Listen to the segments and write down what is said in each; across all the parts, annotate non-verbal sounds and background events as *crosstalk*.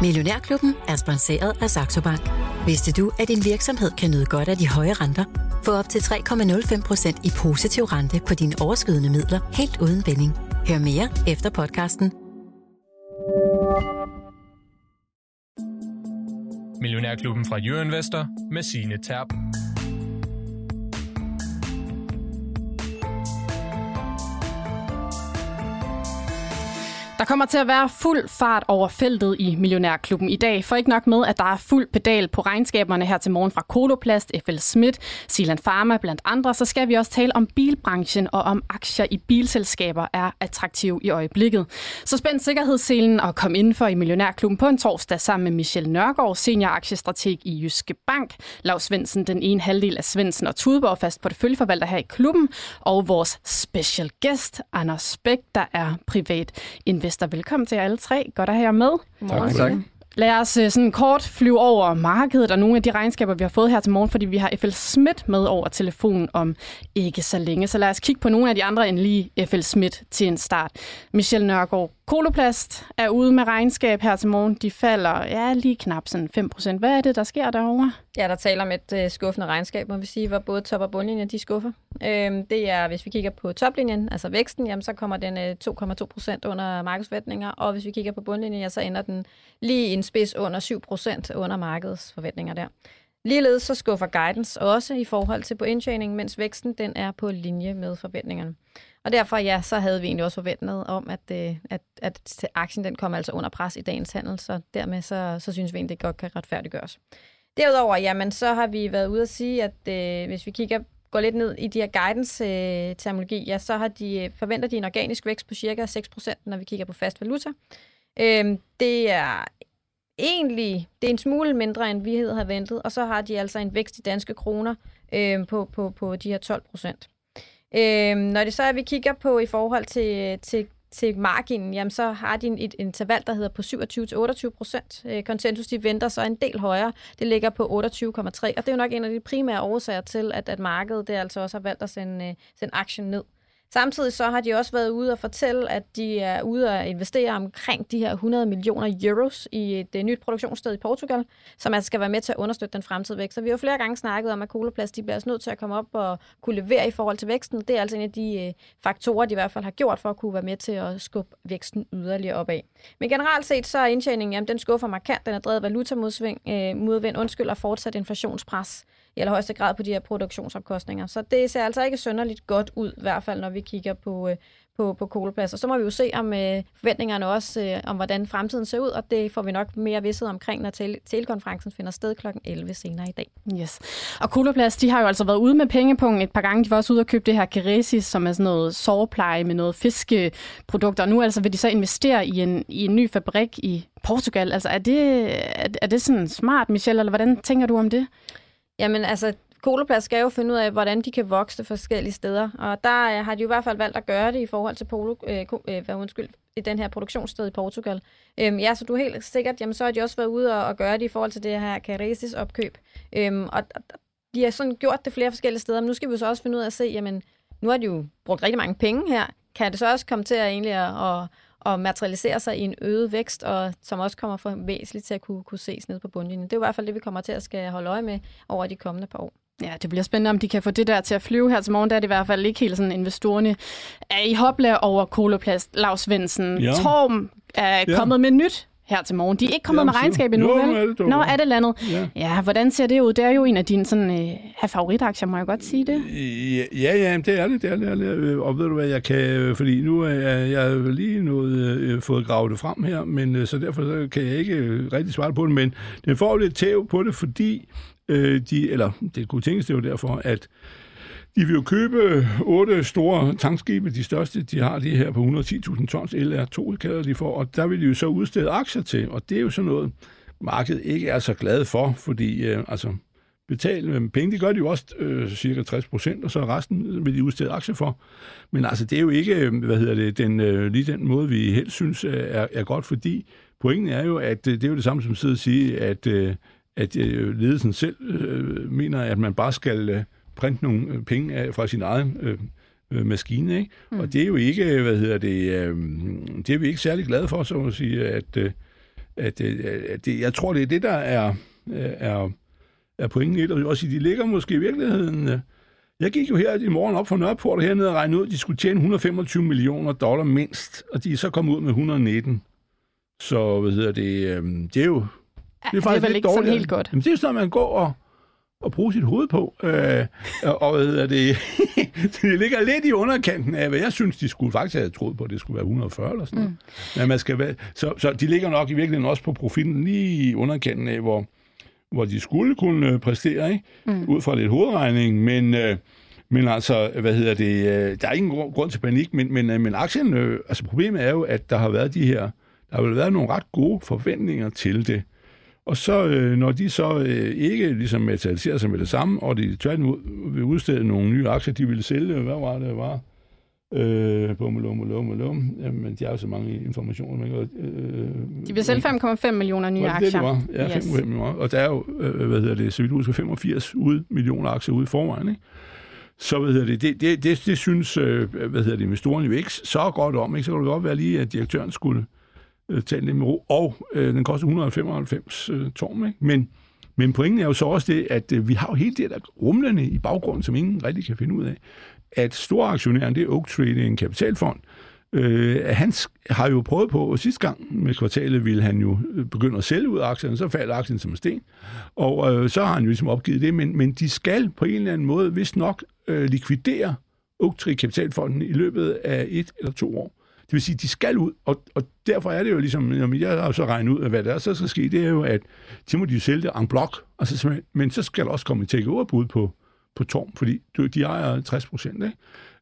Millionærklubben er sponsoreret af Saxo Bank. Vidste du, at din virksomhed kan nyde godt af de høje renter? Få op til 3,05% i positiv rente på dine overskydende midler helt uden binding. Hør mere efter podcasten. Millionærklubben fra Jørgen Investor med sine Terp. Der kommer til at være fuld fart over feltet i Millionærklubben i dag, for ikke nok med, at der er fuld pedal på regnskaberne her til morgen fra Koloplast, FL Schmidt, Silan Pharma blandt andre, så skal vi også tale om bilbranchen og om aktier i bilselskaber er attraktive i øjeblikket. Så spænd sikkerhedsselen og kom indenfor i Millionærklubben på en torsdag sammen med Michel Nørgaard, senior aktiestrateg i Jyske Bank, Lars Svendsen, den ene halvdel af Svendsen og Tudborg, fast porteføljeforvalter her i klubben, og vores special guest, Anders Bæk, der er privat investor investor. Velkommen til jer alle tre. Godt at have jer med. Tak, tak. Lad os øh, sådan kort flyve over markedet og nogle af de regnskaber, vi har fået her til morgen, fordi vi har FL Schmidt med over telefonen om ikke så længe. Så lad os kigge på nogle af de andre end lige FL Schmidt til en start. Michelle Nørgaard, Koloplast er ude med regnskab her til morgen. De falder ja, lige knap sådan 5% Hvad er det, der sker derovre? Ja, der taler om et øh, skuffende regnskab, må vi sige, hvor både top- og bundlinjen de skuffer. Øhm, det er, hvis vi kigger på toplinjen, altså væksten, jamen, så kommer den øh, 2,2 procent under markedsforventninger, og hvis vi kigger på bundlinjen, ja, så ender den lige en spids under 7 procent under markedets forventninger der. Ligeledes så skuffer guidance også i forhold til på indtjening, mens væksten den er på linje med forventningerne. Og derfor ja, så havde vi egentlig også forventet om, at, øh, at, at aktien den kom altså under pres i dagens handel, så dermed så, så synes vi egentlig, det godt kan retfærdiggøres. Derudover, jamen, så har vi været ude at sige, at øh, hvis vi kigger går lidt ned i de her guidance-terminologi, øh, ja, så har de, øh, forventer de en organisk vækst på cirka 6%, når vi kigger på fast valuta. Øhm, det er egentlig det er en smule mindre, end vi havde ventet, og så har de altså en vækst i danske kroner øhm, på, på, på de her 12%. Øhm, når det så er, vi kigger på i forhold til, til, til marginen, jamen så har de et interval, der hedder på 27-28 procent. Øh, konsensus, de venter så en del højere. Det ligger på 28,3, og det er jo nok en af de primære årsager til, at, at markedet det altså også har valgt at sende, øh, sende aktien ned. Samtidig så har de også været ude og fortælle, at de er ude at investere omkring de her 100 millioner euros i et, et nyt produktionssted i Portugal, som altså skal være med til at understøtte den fremtidige vækst. Så vi har jo flere gange snakket om, at Coloplast de bliver altså nødt til at komme op og kunne levere i forhold til væksten. Det er altså en af de øh, faktorer, de i hvert fald har gjort for at kunne være med til at skubbe væksten yderligere opad. Men generelt set så er indtjeningen, jamen, den skuffer markant. Den er drevet valutamodsving, øh, modvind, undskyld, og fortsat inflationspres i allerhøjeste grad på de her produktionsomkostninger. Så det ser altså ikke sønderligt godt ud, i hvert fald når vi kigger på, øh, på, på koleplads. Og så må vi jo se om øh, forventningerne også, øh, om hvordan fremtiden ser ud, og det får vi nok mere vidsthed omkring, når tele- telekonferencen finder sted kl. 11 senere i dag. Yes. Og Koloplads, de har jo altså været ude med pengepunkten et par gange. De var også ude og købe det her Keresis, som er sådan noget sårpleje med noget fiskeprodukter. Og nu altså vil de så investere i en, i en ny fabrik i Portugal. Altså er det, er, er det sådan smart, Michelle, eller hvordan tænker du om det? Jamen altså, Koloplads skal jo finde ud af, hvordan de kan vokse forskellige steder. Og der øh, har de jo i hvert fald valgt at gøre det i forhold til Polo, øh, øh, hvad undskyld, i den her produktionssted i Portugal. Øhm, ja, så du er helt sikkert, jamen så har de også været ude og, og gøre det i forhold til det her Caresis opkøb. Øhm, og de har sådan gjort det flere forskellige steder, men nu skal vi så også finde ud af at se, jamen nu har de jo brugt rigtig mange penge her. Kan det så også komme til at egentlig at, at og materialisere sig i en øget vækst, og som også kommer for væsentligt til at kunne, kunne ses ned på bundlinjen. Det er i hvert fald det, vi kommer til at skal holde øje med over de kommende par år. Ja, det bliver spændende, om de kan få det der til at flyve her til morgen. Der er det i hvert fald ikke helt sådan, investorerne er i hopla over Koloplast. Lars Svendsen, ja. Torm er ja. kommet med nyt her til morgen. De er ikke kommet Jamen, med regnskab endnu, vel? Er det Nå, er det landet? Ja. ja, hvordan ser det ud? Det er jo en af dine sådan, øh, favoritaktier, må jeg godt sige det? Ja, ja, det er det. det, er det, det er, og ved du hvad, jeg kan, fordi nu er jeg, jeg er lige noget, øh, fået gravet det frem her, men øh, så derfor så kan jeg ikke øh, rigtig svare på det, men den får lidt tæv på det, fordi øh, de, eller det kunne tænkes det jo derfor, at de vil jo købe otte store tankskibe, de største, de har lige her på 110.000 tons LR2, kalder de for, og der vil de jo så udstede aktier til, og det er jo sådan noget, markedet ikke er så glad for, fordi øh, altså, betale med penge, det gør de jo også øh, cirka 60 procent, og så resten vil de udstede aktier for. Men altså, det er jo ikke, øh, hvad hedder det, den, øh, lige den måde, vi helst synes øh, er, er godt, fordi pointen er jo, at øh, det er jo det samme som at sige, at, øh, at øh, ledelsen selv øh, mener, at man bare skal øh, printe nogle øh, penge af fra sin egen øh, øh, maskine, ikke? Mm. Og det er jo ikke, hvad hedder det, øh, det er vi ikke særlig glade for, så må sige, at, øh, at, øh, at det, jeg tror, det er det, der er, øh, er, er pointen i det. Og også, de ligger måske i virkeligheden... Øh, jeg gik jo her i morgen op for Nørreport og hernede og regnede ud, at de skulle tjene 125 millioner dollar mindst, og de er så kommet ud med 119. Så, hvad hedder det, øh, det er jo... Det er, faktisk det er vel ikke dårligt. sådan helt godt. Jamen, det er sådan, man går og, og bruge sit hoved på. Øh, og hedder det, *laughs* det ligger lidt i underkanten af, hvad jeg synes, de skulle faktisk have troet på, at det skulle være 140 eller sådan noget. Mm. Men man skal være, så, så de ligger nok i virkeligheden også på profitten lige i underkanten af, hvor, hvor de skulle kunne øh, præstere, ikke? Mm. ud fra lidt hovedregning, men... Øh, men altså, hvad hedder det, øh, der er ingen grund til panik, men, men, øh, men aktien, øh, altså problemet er jo, at der har været de her, der har været nogle ret gode forventninger til det. Og så, øh, når de så øh, ikke ligesom materialiserer sig med det samme, og de tværtimod vil udstede nogle nye aktier, de ville sælge, hvad var det, var? Øh, bum, lum, lum, lum. Jamen, de har jo så mange informationer. Man kan, øh, de vil sælge 5,5 millioner nye aktier. Det, det var? Ja, 5,5 yes. millioner. Og der er jo, øh, hvad hedder det, så vidt husker, 85 ud, millioner aktier ude i forvejen, ikke? Så hvad hedder det, det, det, det, det synes, øh, hvad hedder det, investorerne jo ikke så godt om, ikke? Så kan det godt være lige, at direktøren skulle øh, Øh, tage lidt med ro, og øh, den koster 195 øh, tårn, ikke? Men, men pointen er jo så også det, at øh, vi har jo hele det der rumlende i baggrunden, som ingen rigtig kan finde ud af, at store aktionæren, det er Oak Tree, en kapitalfond, øh, han har jo prøvet på, og sidste gang med kvartalet ville han jo øh, begynde at sælge ud af aktierne, så falder aktien som en sten, og øh, så har han jo ligesom opgivet det, men, men de skal på en eller anden måde, hvis nok, øh, likvidere Oak Tree Kapitalfonden i løbet af et eller to år. Det vil sige, de skal ud, og, og derfor er det jo ligesom, når jeg har så regnet ud af, hvad der er, så skal ske, det er jo, at de må de jo sælge det en blok, altså, men så skal der også komme et take-over-bud på, på Torm, fordi de ejer 60 procent, ikke?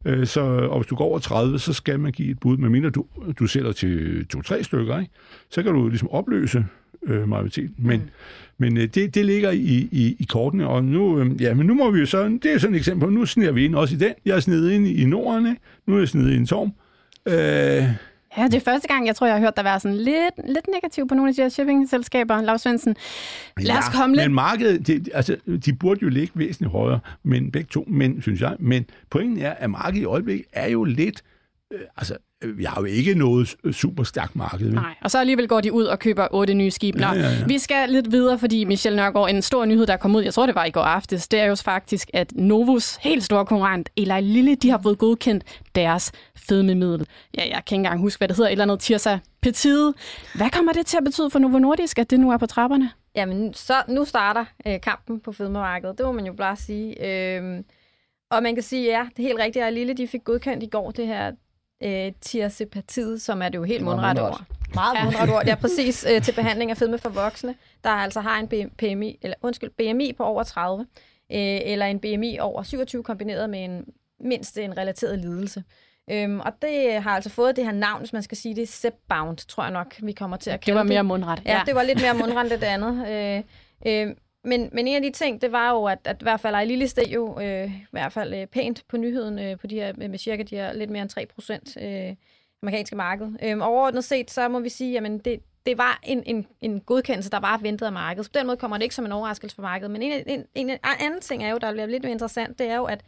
Øh, så, og hvis du går over 30, så skal man give et bud, medmindre du, du sælger til to-tre stykker, ikke? så kan du ligesom opløse øh, majoriteten. Men, mm. men øh, det, det ligger i, i, i kortene, og nu, øh, ja, men nu må vi jo så, det er sådan et eksempel, nu sniger vi ind også i den. Jeg er snedet ind i Norden, ikke? nu er jeg snedet i en Torm. Øh, Ja, det er første gang, jeg tror, jeg har hørt dig være sådan lidt, lidt negativ på nogle af de her shipping-selskaber. Lars Svendsen, lad os ja, komme lidt... men markedet, det, altså, de burde jo ligge væsentligt højere, men begge to, men, synes jeg. Men pointen er, at markedet i øjeblikket er jo lidt... Øh, altså, vi har jo ikke noget super stærkt marked. Nej, og så alligevel går de ud og køber otte nye skibe. Nå, ja, ja, ja. vi skal lidt videre, fordi Michel Nørgaard, en stor nyhed, der kom ud, jeg tror det var i går aftes, det er jo faktisk, at Novus helt store konkurrent, Eli Lille, de har fået godkendt deres fedmemiddel. Ja, jeg kan ikke engang huske, hvad det hedder, et eller andet Tirsa Petide. Hvad kommer det til at betyde for Novo Nordisk, at det nu er på trapperne? Jamen, så nu starter øh, kampen på fedmemarkedet. Det må man jo bare sige. Øh, og man kan sige, ja, det er helt rigtigt, at Lille de fik godkendt i går det her øh, tirsepatiet, som er det jo helt mundret ord. Meget ja. mundret ord. Ja, *laughs* præcis. Øh, til behandling af fedme for voksne, der altså har en BMI, eller undskyld, BMI på over 30, øh, eller en BMI over 27 kombineret med en mindst en relateret lidelse. Øhm, og det har altså fået det her navn, hvis man skal sige det, er Zepbound, tror jeg nok, vi kommer til at kalde det. var mere mundret. Ja, ja, det var lidt mere mundret end det andet. Øh, øh, men, men en af de ting, det var jo, at, at i hvert fald Lille steg jo øh, i hvert fald øh, pænt på nyheden øh, på de her, med cirka de her lidt mere end 3 procent øh, amerikanske marked. Øh, overordnet set, så må vi sige, at det, det var en, en, en godkendelse, der var ventet af markedet. Så på den måde kommer det ikke som en overraskelse for markedet. Men en, en, en, en anden ting er jo, der bliver lidt mere interessant, det er jo, at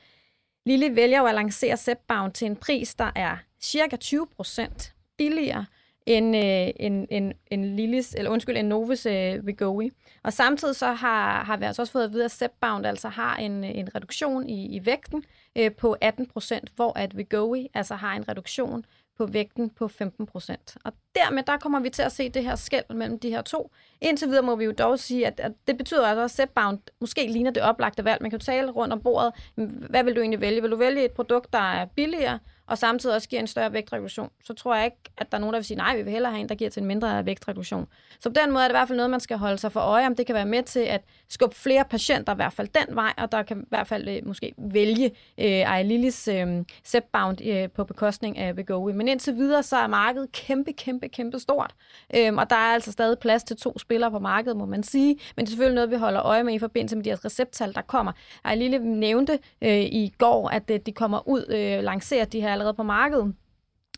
Lille vælger jo at lancere Zepbound til en pris, der er cirka 20 procent billigere end øh, en, en, en Lillis, eller undskyld, en Novus øh, Wegovy. Og samtidig så har, har vi altså også fået at vide, at Zepbound altså har en, en reduktion i, i vægten øh, på 18 procent, hvor at Wegovy altså har en reduktion på vægten på 15 procent. Og dermed der kommer vi til at se det her skæld mellem de her to. Indtil videre må vi jo dog sige, at, at det betyder altså, at Zepbound måske ligner det oplagte valg. Man kan jo tale rundt om bordet. Hvad vil du egentlig vælge? Vil du vælge et produkt, der er billigere, og samtidig også giver en større vægtreduktion, så tror jeg ikke, at der er nogen, der vil sige, nej, vi vil hellere have en, der giver til en mindre vægtreduktion. Så på den måde er det i hvert fald noget, man skal holde sig for øje, om det kan være med til at skubbe flere patienter i hvert fald den vej, og der kan i hvert fald øh, måske vælge øh, Ej Lillis øh, Zepbound øh, på bekostning af Wegovy. Men indtil videre, så er markedet kæmpe, kæmpe, kæmpe stort. Øh, og der er altså stadig plads til to spillere på markedet, må man sige. Men det er selvfølgelig noget, vi holder øje med i forbindelse med de her recepttal, der kommer. Ej Lille nævnte øh, i går, at øh, de kommer ud, øh, lancerer de her allerede på markedet.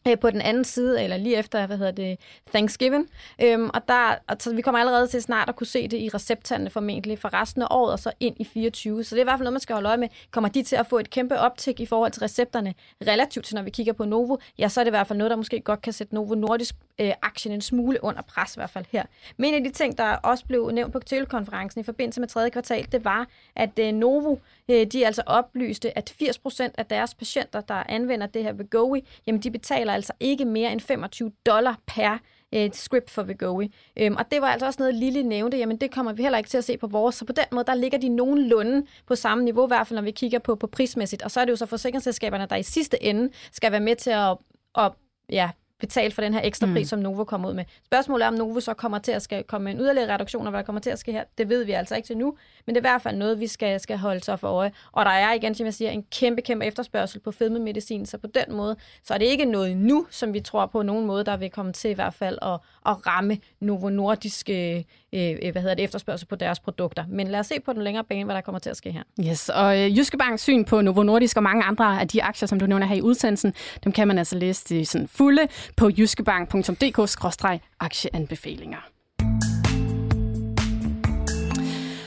øh, på den anden side, eller lige efter, hvad hedder det, Thanksgiving. Øhm, og der, altså, vi kommer allerede til snart at kunne se det i recepttallene formentlig for resten af året, og så ind i 24. Så det er i hvert fald noget, man skal holde øje med. Kommer de til at få et kæmpe optik i forhold til recepterne, relativt til, når vi kigger på Novo, ja, så er det i hvert fald noget, der måske godt kan sætte Novo Nordisk øh, aktien en smule under pres, i hvert fald her. Men en af de ting, der også blev nævnt på telekonferencen i forbindelse med tredje kvartal, det var, at øh, Novo, Øh, de de altså oplyste, at 80% af deres patienter, der anvender det her Wegovy, jamen de betaler altså ikke mere end 25 dollar per et script for Vegovi. Øhm, og det var altså også noget, Lille nævnte, jamen det kommer vi heller ikke til at se på vores. Så på den måde, der ligger de nogenlunde på samme niveau, i hvert fald når vi kigger på, på prismæssigt. Og så er det jo så forsikringsselskaberne, der i sidste ende skal være med til at, at ja, betalt for den her ekstra pris, mm. som Novo kommer ud med. Spørgsmålet er, om Novo så kommer til at skal komme med en yderligere reduktion, og hvad der kommer til at ske her, det ved vi altså ikke til nu, men det er i hvert fald noget, vi skal, skal holde sig for øje. Og der er igen, som jeg siger, en kæmpe, kæmpe efterspørgsel på fedmemedicin, så på den måde, så er det ikke noget nu, som vi tror på nogen måde, der vil komme til i hvert fald at, at ramme Novo Nordiske øh, øh, øh, hvad hedder det, efterspørgsel på deres produkter. Men lad os se på den længere bane, hvad der kommer til at ske her. Yes, og øh, Jyske Banks syn på Novo Nordisk og mange andre af de aktier, som du nævner her i udsendelsen, dem kan man altså læse i sådan fulde på jyskebank.dk-aktieanbefalinger.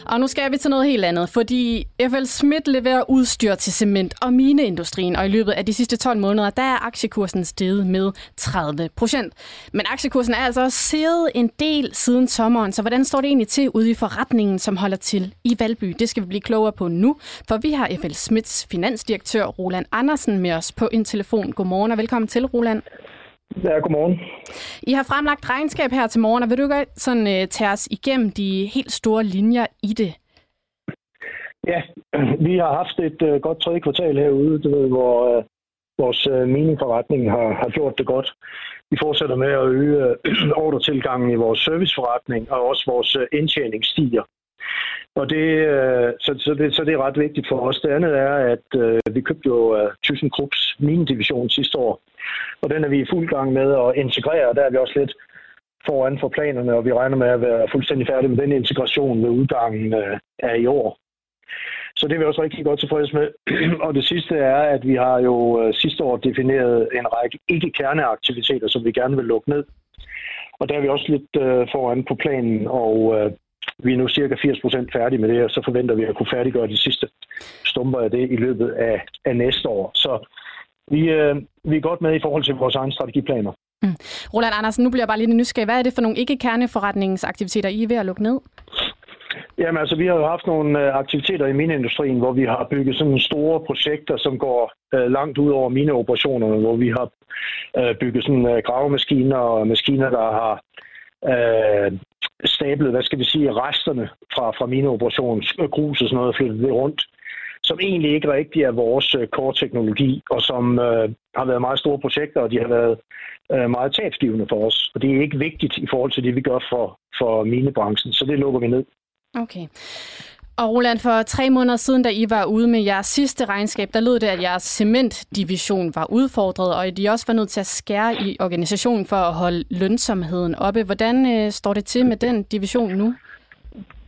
Og nu skal vi til noget helt andet, fordi FL Schmidt leverer udstyr til cement- og mineindustrien, og i løbet af de sidste 12 måneder, der er aktiekursen steget med 30 procent. Men aktiekursen er altså steget en del siden sommeren, så hvordan står det egentlig til ude i forretningen, som holder til i Valby? Det skal vi blive klogere på nu, for vi har FL Smiths finansdirektør Roland Andersen med os på en telefon. Godmorgen og velkommen til, Roland. Ja, godmorgen. I har fremlagt regnskab her til morgen, og vil du ikke sådan, uh, tage os igennem de helt store linjer i det? Ja, vi har haft et uh, godt tredje kvartal herude, du ved, hvor uh, vores uh, miningforretning har, har gjort det godt. Vi fortsætter med at øge uh, *clears throat* ordretilgangen i vores serviceforretning, og også vores uh, indtjening stiger. Og det, øh, så, så, det, så det er ret vigtigt for os. Det andet er, at øh, vi købte jo øh, ThyssenKrupps minedivision sidste år, og den er vi i fuld gang med at integrere. Der er vi også lidt foran for planerne, og vi regner med at være fuldstændig færdige med den integration ved udgangen øh, af i år. Så det er vi også rigtig godt tilfreds med. *clears throat* og det sidste er, at vi har jo øh, sidste år defineret en række ikke-kerneaktiviteter, som vi gerne vil lukke ned. Og der er vi også lidt øh, foran på planen, og øh, vi er nu cirka 80% færdige med det, og så forventer vi at kunne færdiggøre de sidste stumper af det i løbet af, af næste år. Så vi, øh, vi er godt med i forhold til vores egne strategiplaner. Mm. Roland Andersen, nu bliver jeg bare lidt nysgerrig. Hvad er det for nogle ikke-kerneforretningsaktiviteter, I er ved at lukke ned? Jamen altså, vi har jo haft nogle øh, aktiviteter i mineindustrien, hvor vi har bygget sådan store projekter, som går øh, langt ud over mineoperationerne, hvor vi har øh, bygget sådan øh, gravemaskiner og maskiner, der har øh, stablet, hvad skal vi sige, resterne fra, fra mineoperationen, grus og sådan noget, flyttet det rundt, som egentlig ikke rigtig er vores øh, core-teknologi, og som øh, har været meget store projekter, og de har været øh, meget tabsgivende for os. Og det er ikke vigtigt i forhold til det, vi gør for, for minebranchen, så det lukker vi ned. Okay. Og Roland, for tre måneder siden, da I var ude med jeres sidste regnskab, der lød det, at jeres cementdivision var udfordret, og at I også var nødt til at skære i organisationen for at holde lønsomheden oppe. Hvordan øh, står det til med den division nu?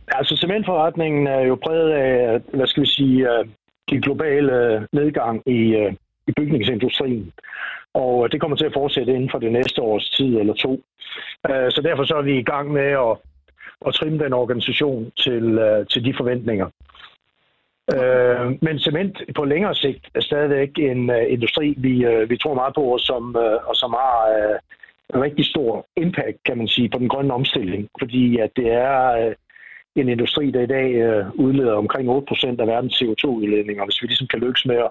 Altså, cementforretningen er jo præget af, hvad skal vi sige, den de globale øh, nedgang i, øh, i bygningsindustrien. Og det kommer til at fortsætte inden for det næste års tid eller to. Så derfor så er vi i gang med at at trimme den organisation til, til de forventninger. Øh, men cement på længere sigt er stadigvæk en industri, vi, vi tror meget på, og som, uh, og som har en rigtig stor impact, kan man sige, på den grønne omstilling. Fordi at det er en industri, der i dag øh, udleder omkring 8% af verdens CO2-udledninger. Hvis vi ligesom kan lykkes med at,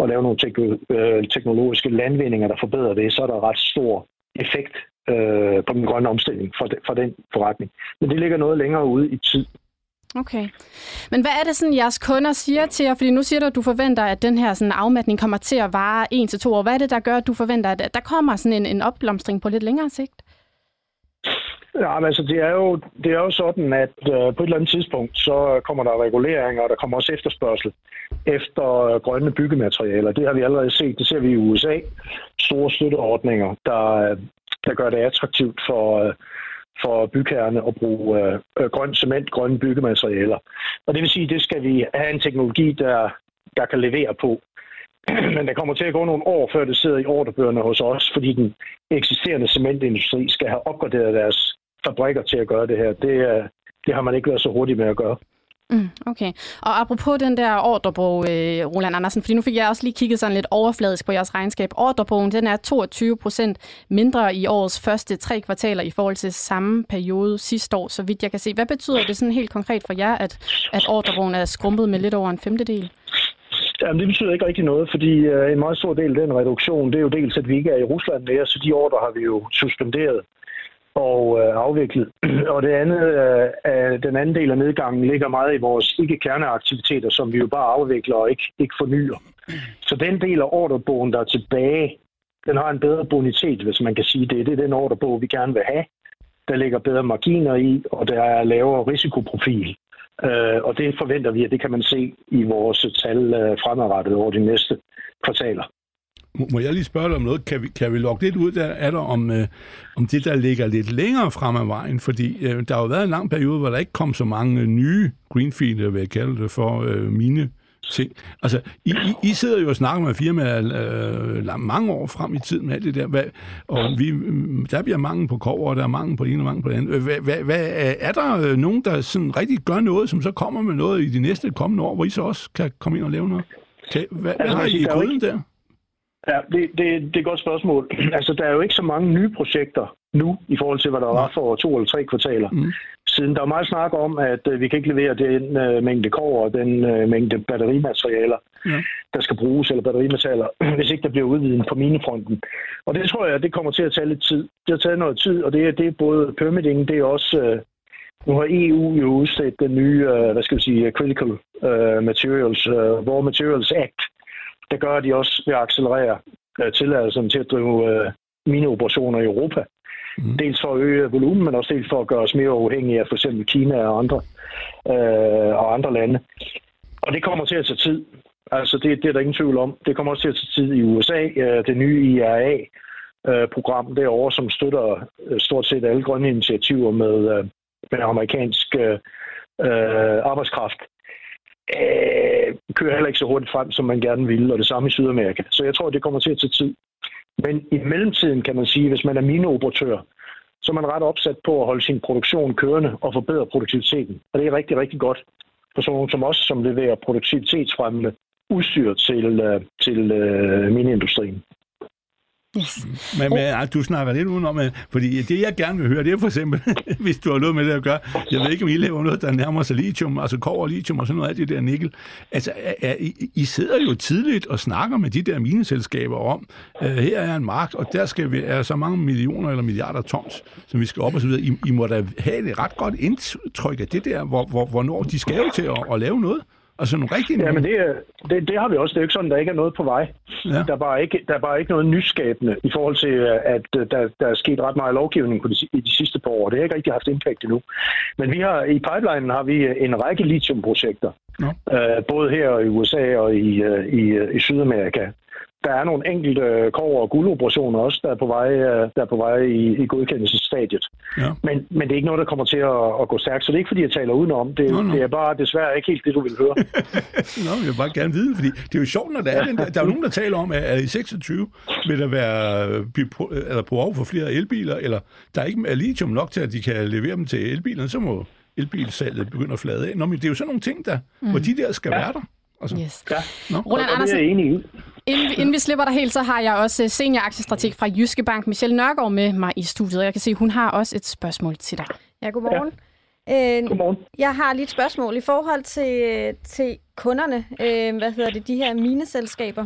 at lave nogle tek- øh, teknologiske landvindinger, der forbedrer det, så er der ret stor effekt øh, på den grønne omstilling for, de, for den forretning. Men det ligger noget længere ude i tid. Okay. Men hvad er det sådan, jeres kunder siger til jer? Fordi nu siger du, at du forventer, at den her sådan, afmatning kommer til at vare 1-2 år. Hvad er det, der gør, at du forventer, at der kommer sådan en, en opblomstring på lidt længere sigt? Ja, men altså, det er jo, det er jo sådan, at øh, på et eller andet tidspunkt, så kommer der reguleringer, og der kommer også efterspørgsel efter øh, grønne byggematerialer. Det har vi allerede set. Det ser vi i USA. Store støtteordninger, der, øh, der gør det attraktivt for, øh, for bygherrerne at bruge øh, øh, grøn cement, grønne byggematerialer. Og det vil sige, at det skal vi have en teknologi, der, der kan levere på. *clears throat* men der kommer til at gå nogle år, før det sidder i ordrebøgerne hos os, fordi den eksisterende cementindustri skal have opgraderet deres fabrikker til at gøre det her. Det, det har man ikke været så hurtigt med at gøre. Mm, okay. Og apropos den der ordrebog, øh, Roland Andersen, fordi nu fik jeg også lige kigget sådan lidt overfladisk på jeres regnskab. Ordrebogen den er 22 procent mindre i årets første tre kvartaler i forhold til samme periode sidste år, så vidt jeg kan se. Hvad betyder det sådan helt konkret for jer, at, at ordrebogen er skrumpet med lidt over en femtedel? Jamen, det betyder ikke rigtig noget, fordi øh, en meget stor del af den reduktion, det er jo dels, at vi ikke er i Rusland mere, så de ordre har vi jo suspenderet og øh, afviklet. *clears throat* Og det andet, øh, den anden del af nedgangen ligger meget i vores ikke-kerneaktiviteter, som vi jo bare afvikler og ikke, ikke fornyer. Så den del af ordrebogen, der er tilbage, den har en bedre bonitet, hvis man kan sige det. Det er den ordrebog, vi gerne vil have. Der ligger bedre marginer i, og der er lavere risikoprofil. Øh, og det forventer vi, at det kan man se i vores tal øh, fremadrettet over de næste kvartaler. Må jeg lige spørge dig om noget? Kan vi, kan vi lukke lidt ud der, er der om, øh, om det, der ligger lidt længere frem ad vejen? Fordi øh, der har jo været en lang periode, hvor der ikke kom så mange nye greenfield, vil jeg kalde det, for øh, mine ting. Altså, I, I, I sidder jo og snakker med firmaer øh, mange år frem i tiden med alt det der, hvad, og vi, der bliver mange på kover, og der er mange på ene og mange på det andet. Hvad, hvad, hvad, er der nogen, der sådan rigtig gør noget, som så kommer med noget i de næste kommende år, hvor I så også kan komme ind og lave noget? Hvad, hvad altså, har I i gryden der? Ja, det, det, det er et godt spørgsmål. *clears throat* Altså, der er jo ikke så mange nye projekter nu, i forhold til, hvad der var for to eller tre kvartaler. Mm. Siden der er meget snak om, at uh, vi kan ikke levere den uh, mængde kover og den uh, mængde batterimaterialer, ja. der skal bruges, eller batterimetaller, *clears throat* hvis ikke der bliver udvidet på minefronten. Og det tror jeg, det kommer til at tage lidt tid. Det har taget noget tid, og det er, det er både permitting, det er også... Uh, nu har EU jo udstedt den nye, uh, hvad skal vi sige, Critical uh, Materials, uh, Raw Materials Act, der gør, at de også vil accelerere øh, tilladelsen til at drive øh, mineoperationer i Europa. Mm. Dels for at øge volumen, men også dels for at gøre os mere uafhængige af f.eks. Kina og andre, øh, og andre lande. Og det kommer til at tage tid. Altså, det, det er der ingen tvivl om. Det kommer også til at tage tid i USA. Øh, det nye IRA-program øh, derovre, som støtter øh, stort set alle grønne initiativer med, øh, med amerikansk øh, arbejdskraft øh, kører heller ikke så hurtigt frem, som man gerne ville, og det samme i Sydamerika. Så jeg tror, det kommer til at tage tid. Men i mellemtiden kan man sige, hvis man er mineoperatør, så er man ret opsat på at holde sin produktion kørende og forbedre produktiviteten. Og det er rigtig, rigtig godt for sådan nogen som os, som leverer produktivitetsfremmende udstyr til, øh, til uh, mineindustrien. Yes. Men, men oh. du snakker lidt udenom, fordi det jeg gerne vil høre, det er for eksempel, *laughs* hvis du har noget med det at gøre, jeg ved ikke, om I laver noget, der nærmer sig lithium, altså kover lithium og sådan noget af det der nikkel. Altså, er, I, I sidder jo tidligt og snakker med de der mineselskaber om, uh, her er en mark, og der skal vi, er så mange millioner eller milliarder tons, som vi skal op og så videre. I, I må da have et ret godt indtryk af det der, hvor, hvor, hvornår de skal jo til at, at lave noget. Altså nogle rigtige Ja, men det, det, det har vi også. Det er jo ikke sådan, der ikke er noget på vej. Ja. Der, er bare ikke, der er bare ikke noget nyskabende i forhold til, at der, der er sket ret meget lovgivning på de, i de sidste par år. Det har ikke rigtig haft impact endnu. Men vi har i pipelinen har vi en række lithiumprojekter. Ja. Øh, både her i USA og i, øh, i, i Sydamerika der er nogle enkelte øh, kover- og guldoperationer også, der er på vej, øh, der er på vej i, i godkendelsesstadiet. Ja. Men, men det er ikke noget, der kommer til at, at gå stærkt, så det er ikke, fordi jeg taler udenom. Det, nå, nå. det er bare desværre ikke helt det, du vil høre. *laughs* nå, jeg vil bare gerne vide, fordi det er jo sjovt, når der er den der. Der er jo nogen, der taler om, at i 26 vil der være eller på for flere elbiler, eller der er ikke er lithium nok til, at de kan levere dem til elbilerne, så må elbilsalget begynde at flade af. Nå, men det er jo sådan nogle ting, der, mm. hvor de der skal ja. være der. Altså. Yes. Ja. Nå. Roland Andersen, enig i. Inden, inden vi slipper dig helt, så har jeg også senior fra Jyske Bank, Michelle Nørgaard, med mig i studiet. Jeg kan se, hun har også et spørgsmål til dig. Ja, godmorgen. Ja. Øh, godmorgen. Jeg har lige et spørgsmål i forhold til, til kunderne. Øh, hvad hedder det? De her mineselskaber.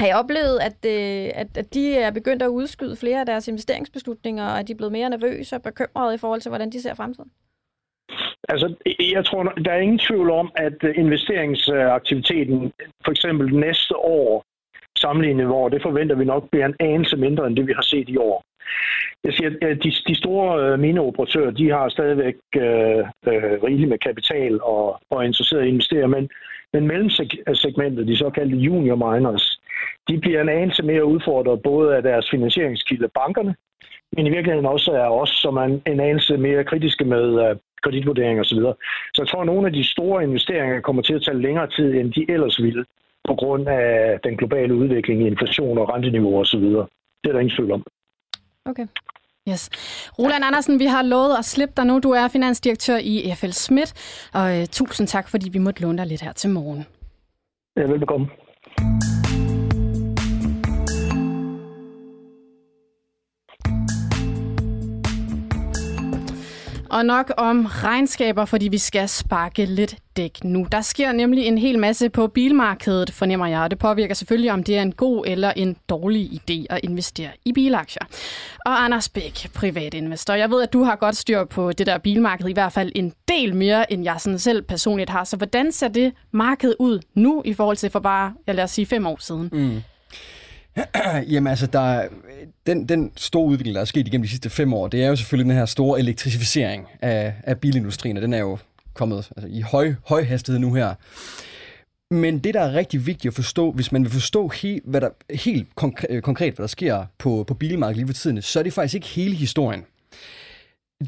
Har jeg oplevet, at, øh, at, at de er begyndt at udskyde flere af deres investeringsbeslutninger, og at de er blevet mere nervøse og bekymrede i forhold til, hvordan de ser fremtiden? Altså, jeg tror, der er ingen tvivl om, at investeringsaktiviteten for eksempel næste år sammenlignet hvor det forventer vi nok bliver en anelse mindre end det, vi har set i år. Jeg siger, at øh, de, de store øh, mineoperatører, de har stadigvæk øh, øh, rigeligt med kapital og, og er interesseret i at investere, men, men mellemsegmentet, de såkaldte junior miners, de bliver en anelse mere udfordret både af deres finansieringskilde, bankerne, men i virkeligheden også af os, som er en, en anelse mere kritiske med, øh, kreditvurdering osv. Så jeg tror, at nogle af de store investeringer kommer til at tage længere tid, end de ellers ville på grund af den globale udvikling i inflation og renteniveau osv. Det er der ingen tvivl om. Okay. Yes. Roland Andersen, vi har lovet at slippe dig nu. Du er finansdirektør i FL Schmidt, og uh, tusind tak, fordi vi måtte låne dig lidt her til morgen. Ja, velbekomme. Og nok om regnskaber, fordi vi skal sparke lidt dæk nu. Der sker nemlig en hel masse på bilmarkedet, fornemmer jeg, og det påvirker selvfølgelig, om det er en god eller en dårlig idé at investere i bilaktier. Og Anders Bæk, privatinvestor, jeg ved, at du har godt styr på det der bilmarked, i hvert fald en del mere, end jeg sådan selv personligt har. Så hvordan ser det marked ud nu i forhold til for bare, jeg lad os sige, fem år siden? Mm. *clears throat* Jamen altså, der, den, den store udvikling, der er sket igennem de sidste fem år, det er jo selvfølgelig den her store elektrificering af, af bilindustrien, og den er jo kommet altså, i høj, høj hastighed nu her. Men det, der er rigtig vigtigt at forstå, hvis man vil forstå helt, hvad der, helt konkret, øh, konkret, hvad der sker på, på bilmarkedet lige for tiden, så er det faktisk ikke hele historien.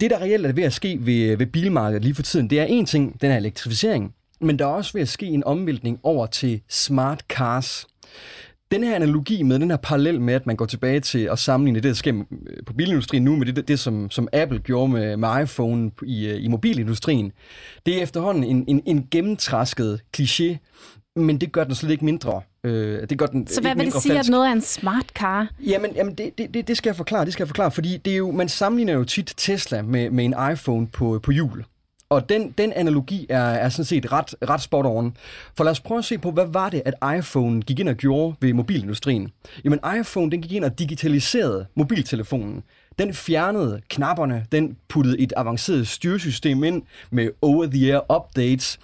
Det, der reelt er ved at ske ved, ved bilmarkedet lige for tiden, det er en ting, den her elektrificering, men der er også ved at ske en omvæltning over til smart cars den her analogi med, den her parallel med, at man går tilbage til at sammenligne det, der sker på bilindustrien nu, med det, det, som, som Apple gjorde med, med iPhone i, øh, i mobilindustrien, det er efterhånden en, en, en gennemtrasket kliché, men det gør den slet ikke mindre. Øh, det gør den Så hvad vil det sige, falsk. at noget er en smart car? Jamen, jamen det, det, det, skal jeg forklare, det skal jeg forklare, fordi det er jo, man sammenligner jo tit Tesla med, med en iPhone på, på hjul. Og den, den analogi er, er sådan set ret, ret spot on. For lad os prøve at se på, hvad var det, at iPhone gik ind og gjorde ved mobilindustrien? Jamen iPhone den gik ind og digitaliserede mobiltelefonen. Den fjernede knapperne, den puttede et avanceret styresystem ind med over-the-air updates.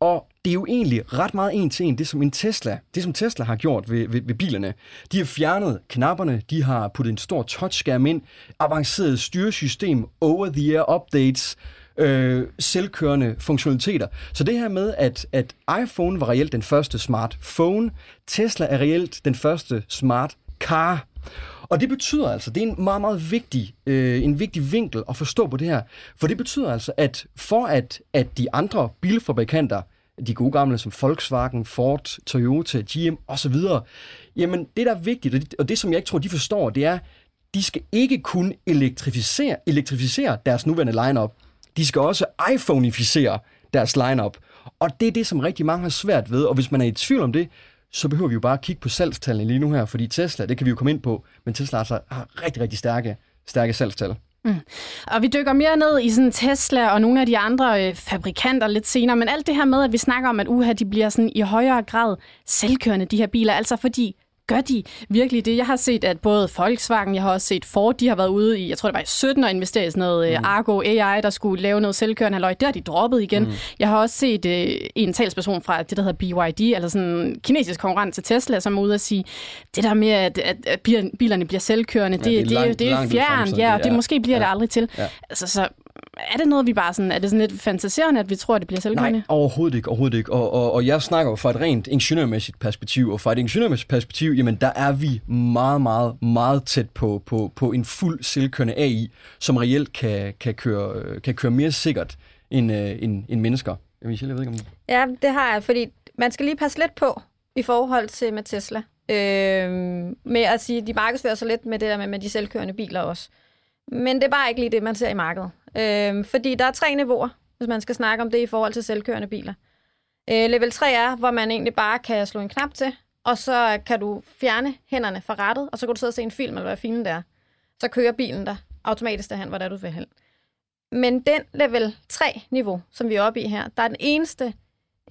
Og det er jo egentlig ret meget en til en, det som en Tesla, det som Tesla har gjort ved, ved, ved bilerne. De har fjernet knapperne, de har puttet en stor touchskærm ind, avanceret styresystem, over-the-air updates, øh, selvkørende funktionaliteter. Så det her med, at, at iPhone var reelt den første smartphone, Tesla er reelt den første smart car. Og det betyder altså, det er en meget, meget vigtig, øh, en vigtig vinkel at forstå på det her. For det betyder altså, at for at, at de andre bilfabrikanter, de gode gamle som Volkswagen, Ford, Toyota, GM osv., jamen det, der er vigtigt, og det, og det som jeg ikke tror, de forstår, det er, de skal ikke kun elektrificere, elektrificere deres nuværende lineup de skal også iPhoneificere deres lineup. Og det er det, som rigtig mange har svært ved, og hvis man er i tvivl om det, så behøver vi jo bare at kigge på salgstallene lige nu her, fordi Tesla, det kan vi jo komme ind på, men Tesla altså har rigtig, rigtig stærke, stærke salgstal. Mm. Og vi dykker mere ned i sådan Tesla og nogle af de andre øh, fabrikanter lidt senere, men alt det her med, at vi snakker om, at uha, de bliver sådan i højere grad selvkørende, de her biler, altså fordi Gør de virkelig det? Jeg har set, at både Volkswagen, jeg har også set Ford, de har været ude i, jeg tror det var i 17 og investeret i sådan noget mm. Argo AI, der skulle lave noget selvkørende halvøj. Det har de droppet igen. Mm. Jeg har også set uh, en talsperson fra det, der hedder BYD, eller sådan en kinesisk konkurrent til Tesla, som er ude og sige, det der med, at, at, at bilerne bliver selvkørende, ja, det, det, er, langt, det, det er fjernt, ja, og det måske bliver ja. det aldrig til. Ja. Altså, så er det noget, vi bare sådan, er det sådan lidt fantaserende, at vi tror, at det bliver selvkørende? Nej, overhovedet ikke, overhovedet ikke. Og, og, og jeg snakker jo fra et rent ingeniørmæssigt perspektiv, og fra et ingeniørmæssigt perspektiv, jamen der er vi meget, meget, meget tæt på, på, på en fuld selvkørende AI, som reelt kan, kan, køre, kan køre mere sikkert end, øh, end, end mennesker. Michelle, jeg ved ikke om... Ja, det har jeg, fordi man skal lige passe lidt på i forhold til med Tesla. Øh, med at sige, de markedsfører sig lidt med det der med, med de selvkørende biler også. Men det er bare ikke lige det, man ser i markedet. Øh, fordi der er tre niveauer, hvis man skal snakke om det i forhold til selvkørende biler. Øh, level 3 er, hvor man egentlig bare kan slå en knap til, og så kan du fjerne hænderne fra rattet, og så kan du sidde og se en film, eller hvad filmen der Så kører bilen der automatisk derhen, hvor der du vil hen. Men den level 3-niveau, som vi er oppe i her, der er den eneste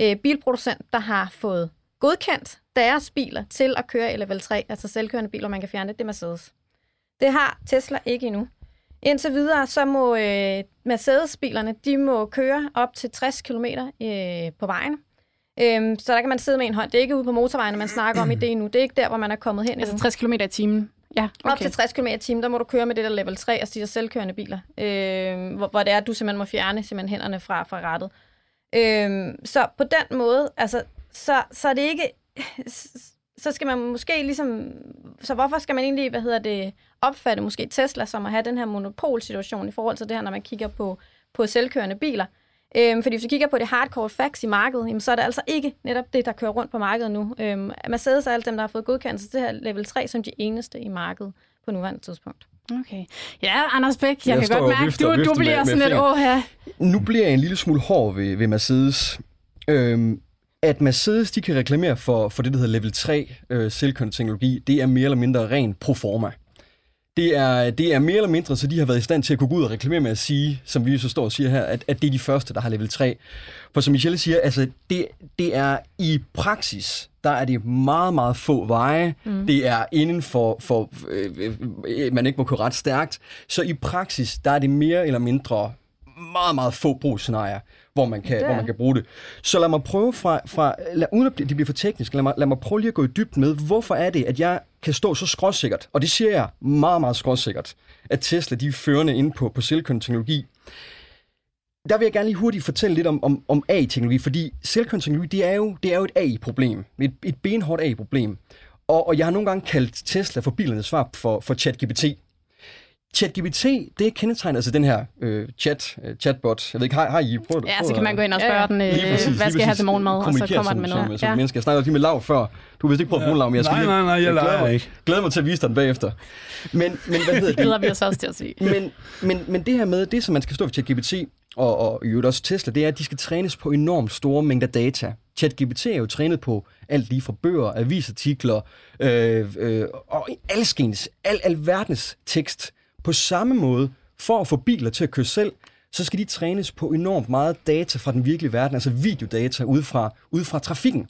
øh, bilproducent, der har fået godkendt deres biler til at køre i level 3, altså selvkørende biler, man kan fjerne det, det er Mercedes. Det har Tesla ikke endnu. Indtil videre, så må øh, Mercedes-bilerne, de må køre op til 60 km øh, på vejen. Øhm, så der kan man sidde med en hånd. Det er ikke ude på motorvejen, man snakker om i det nu. Det er ikke der, hvor man er kommet hen. Altså 60 km i timen? Ja, okay. Op til 60 km i timen, der må du køre med det der level 3 og stiger selvkørende biler. Øh, hvor, hvor det er, at du simpelthen må fjerne simpelthen hænderne fra, fra rattet. Øh, så på den måde, altså, så, så er det ikke så skal man måske ligesom... Så hvorfor skal man egentlig, hvad hedder det, opfatte måske Tesla som at have den her monopolsituation i forhold til det her, når man kigger på, på selvkørende biler? Øhm, fordi hvis vi kigger på det hardcore facts i markedet, jamen, så er det altså ikke netop det, der kører rundt på markedet nu. Øhm, Mercedes er alle dem, der har fået godkendelse til her level 3 som de eneste i markedet på nuværende tidspunkt. Okay. Ja, Anders Bæk, jeg, Jeg kan godt mærke, vifter- du, du bliver med- sådan med lidt, åh her. Nu bliver jeg en lille smule hård ved, ved Mercedes. Øhm, at Mercedes de kan reklamere for, for det, der hedder level 3 øh, silicon-teknologi, det er mere eller mindre ren pro forma. Det er, det er mere eller mindre, så de har været i stand til at kunne gå ud og reklamere med at sige, som vi så står og siger her, at, at det er de første, der har level 3. For som Michelle siger, altså det, det er i praksis, der er det meget, meget få veje. Mm. Det er inden for, for øh, øh, man ikke må køre ret stærkt. Så i praksis, der er det mere eller mindre meget, meget få brugsscenarier, hvor man kan, hvor man kan bruge det. Så lad mig prøve fra, fra lad, uden at det bliver for teknisk, lad mig, lad mig prøve lige at gå i dybden med, hvorfor er det, at jeg kan stå så skråsikkert, og det siger jeg meget, meget skråsikkert, at Tesla de er førende inde på, på silicon-teknologi. Der vil jeg gerne lige hurtigt fortælle lidt om, om, om AI-teknologi, fordi silicon-teknologi, det er jo, det er jo et AI-problem, et, et benhårdt AI-problem. Og, og jeg har nogle gange kaldt Tesla for bilernes svar for, for ChatGPT. ChatGPT, det er kendetegnet, altså den her øh, chat, øh, chatbot. Jeg ved ikke, har, har I prøvet Ja, så kan man gå ind og spørge Ja, ja. den, øh, præcis, hvad skal jeg have til morgenmad, og så kommer den som, med som, noget. Som, Ja. menneske. Jeg snakker lige med Lav før. Du har vist ikke prøvet ja. nogen Lav, men jeg skal Nej, lige, nej, nej, jeg glæder leger mig, ikke. glæder mig til at vise dig den bagefter. Men, men hvad hedder *laughs* Det glæder det? vi os også til at se. Men, men, men det her med, det som man skal stå for ChatGPT, og, og i øvrigt også Tesla, det er, at de skal trænes på enormt store mængder data. ChatGPT er jo trænet på alt lige fra bøger, avisartikler, øh, øh, og alskens, al, alverdens tekst. På samme måde, for at få biler til at køre selv, så skal de trænes på enormt meget data fra den virkelige verden, altså videodata ud fra, ud fra trafikken.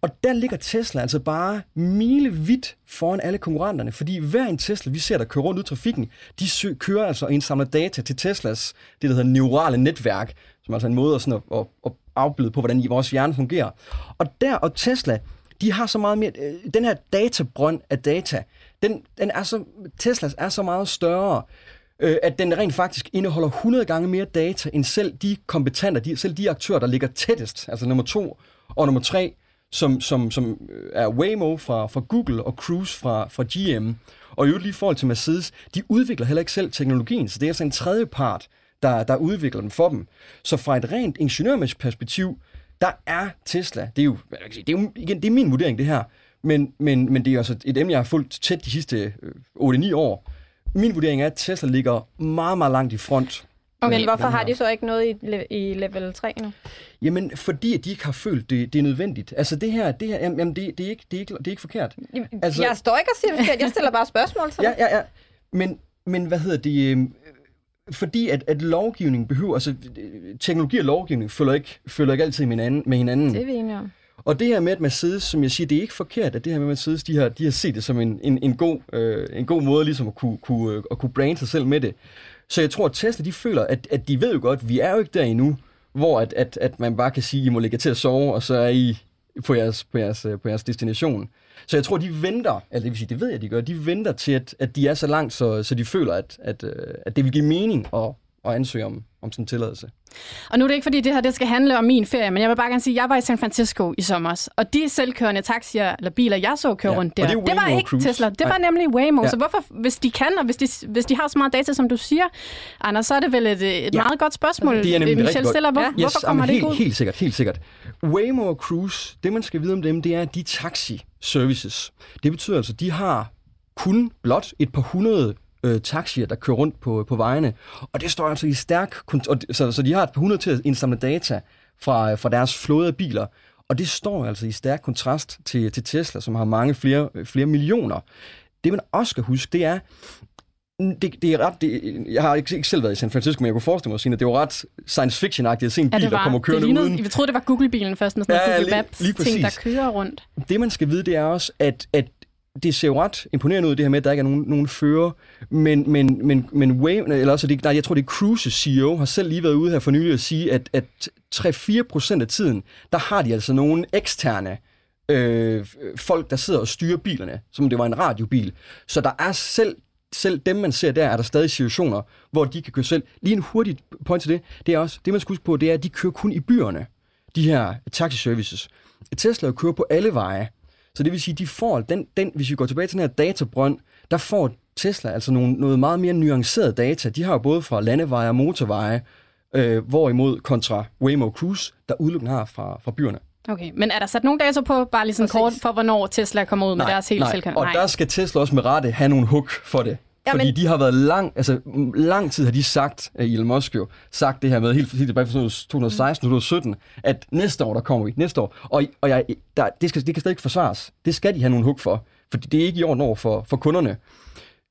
Og der ligger Tesla altså bare milevidt foran alle konkurrenterne, fordi hver en Tesla, vi ser, der kører rundt ud i trafikken, de sø- kører altså og indsamler data til Teslas, det der hedder neurale netværk, som er altså en måde at, sådan at, at, at afbilde på, hvordan vores hjerne fungerer. Og der og Tesla, de har så meget mere, øh, den her databrønd af data, den, den er så, Teslas er så meget større, øh, at den rent faktisk indeholder 100 gange mere data, end selv de kompetenter, de, selv de aktører, der ligger tættest, altså nummer to og nummer tre, som, som, som øh, er Waymo fra, fra Google og Cruise fra, fra GM. Og i øvrigt lige i forhold til Mercedes, de udvikler heller ikke selv teknologien, så det er altså en tredje part, der, der udvikler den for dem. Så fra et rent ingeniørmæssigt perspektiv, der er Tesla, det er jo, kan sige, det er jo igen, det er min vurdering det her, men, men, men det er altså et emne, jeg har fulgt tæt de sidste øh, 8-9 år. Min vurdering er, at Tesla ligger meget, meget langt i front. Okay, Men hvorfor har de så ikke noget i, i level 3 nu? Jamen, fordi de ikke har følt, det, det er nødvendigt. Altså det her, det her jamen, det, det, er ikke, det, er ikke, det er ikke forkert. Altså... Jeg står ikke og siger forkert. Jeg stiller bare spørgsmål til Ja, dig. ja, ja. Men, men hvad hedder det? Øh, fordi at, at lovgivning behøver, altså øh, teknologi og lovgivning følger ikke, følger ikke altid med hinanden. Med hinanden. Det er vi enige om. Og det her med, at Mercedes, som jeg siger, det er ikke forkert, at det her med Mercedes, de har, de har set det som en, en, en, god, øh, en god måde ligesom at kunne, kunne, øh, at kunne brande sig selv med det. Så jeg tror, at Tesla, de føler, at, at de ved jo godt, at vi er jo ikke der endnu, hvor at, at, at man bare kan sige, I må ligge til at sove, og så er I på jeres, på jeres, øh, på jeres destination. Så jeg tror, de venter, eller det vil sige, det ved jeg, de gør, de venter til, at, at de er så langt, så, så de føler, at, at, øh, at det vil give mening at, at ansøge om, om sådan en tilladelse. Og nu er det ikke, fordi det her det skal handle om min ferie, men jeg vil bare gerne sige, at jeg var i San Francisco i sommer, og de selvkørende taxier eller biler, jeg så køre Ja, rundt der, det det var ikke Cruise. Tesla, det var Nej. nemlig Waymo. Ja. Så hvorfor, hvis de kan, og hvis de, hvis de har så meget data, som du siger, Anders, så er det vel et, et Ja. meget godt spørgsmål, Det er godt. stiller. Hvor, Ja. Hvorfor kommer jamen, det helt, ud? Helt sikkert, helt sikkert. Waymo og Cruise, det man skal vide om dem, det er, at de er taxi-services. Det betyder altså, at de har kun blot et par hundrede øh, taxier, der kører rundt på, på vejene. Og det står altså i stærk... og Så, så de har et par hundrede til at indsamle data fra, fra deres flåde af biler. Og det står altså i stærk kontrast til, til Tesla, som har mange flere, flere millioner. Det man også skal huske, det er, det, det er ret, det, jeg har ikke, ikke selv været i San Francisco, men jeg kunne forestille mig, at det var ret science fiction-agtigt at se en bil, Ja, der kommer kørende lignede, uden. Jeg troede, det var Google-bilen først, med sådan Ja, Google lige- Maps lige ting, der kører rundt. Det, man skal vide, det er også, at, at det ser jo ret imponerende ud, det her med, at der ikke er nogen, nogen fører, men, men, men, men Wave, eller også, det, nej, jeg tror, det er Cruise CEO, har selv lige været ude her for nylig at sige, at, at 3-4 procent af tiden, der har de altså nogle eksterne øh, folk, der sidder og styrer bilerne, som det var en radiobil. Så der er selv selv dem, man ser der, er der stadig situationer, hvor de kan køre selv. Lige en hurtig point til det, det er også, det man skal huske på, det er, at de kører kun i byerne, de her taxiservices. Tesla kører på alle veje, så det vil sige, de får den, den, hvis vi går tilbage til den her databrønd, der får Tesla altså nogle, noget meget mere nuanceret data. De har jo både fra landeveje og motorveje, øh, hvorimod kontra Waymo Cruise, der udelukkende har fra, fra byerne. Okay, men er der sat nogle data på, bare lige sådan Præcis. kort, for hvornår Tesla kommer ud med deres helt selvkørende? Og der skal Tesla også med rette have nogle hook for det. Jamen- Fordi de har været lang, altså lang tid har de sagt, øh, Elon Musk jo, sagt det her med, helt, tilbage fra 2016, 2017, at næste år, der kommer vi, næste år. Og, og jeg, der, det, skal, det kan slet ikke forsvares. Det skal de have nogle hook for, fordi det er ikke i orden over for, for kunderne.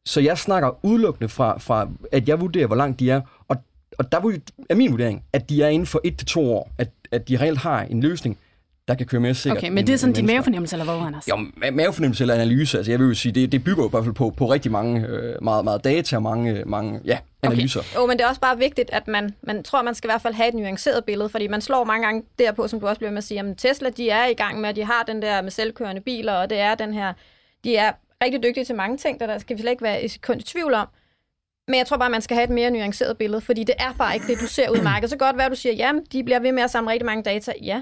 Så jeg snakker udelukkende fra, fra, at jeg vurderer, hvor langt de er, og, og der er min vurdering, at de er inden for et til to år, at, at de reelt har en løsning, der kan køre mere sikkert. Okay, men end- det er sådan din mavefornemmelse, eller hvad, Anders? Jo, ma- mavefornemmelse eller analyse, altså jeg vil jo sige, det, det bygger jo i hvert fald på, på rigtig mange, øh, meget, meget data og mange, mange ja, analyser. Okay. Jo, men det er også bare vigtigt, at man, man tror, man skal i hvert fald have et nuanceret billede, fordi man slår mange gange derpå, som du også bliver med at sige, at Tesla, de er i gang med, at de har den der med selvkørende biler, og det er den her, de er rigtig dygtige til mange ting, der, der skal vi slet ikke være i sekund i tvivl om. Men jeg tror bare, man skal have et mere nuanceret billede, fordi det er bare ikke det, du ser ud i markedet. Så godt være, du siger, jamen, de bliver ved med at samle rigtig mange data. Ja,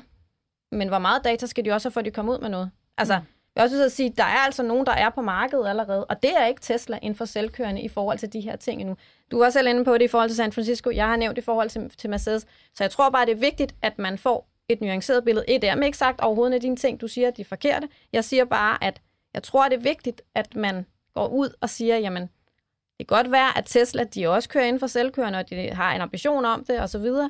men hvor meget data skal de også have, for at de kommer ud med noget? Altså, jeg vil også vil sige, der er altså nogen, der er på markedet allerede, og det er ikke Tesla inden for selvkørende i forhold til de her ting endnu. Du var selv inde på det i forhold til San Francisco, jeg har nævnt i forhold til, til Mercedes, så jeg tror bare, det er vigtigt, at man får et nuanceret billede. Et er ikke sagt overhovedet af dine ting, du siger, at de er forkerte. Jeg siger bare, at jeg tror, det er vigtigt, at man går ud og siger, jamen, det kan godt være, at Tesla, de også kører inden for selvkørende, og de har en ambition om det, og så videre.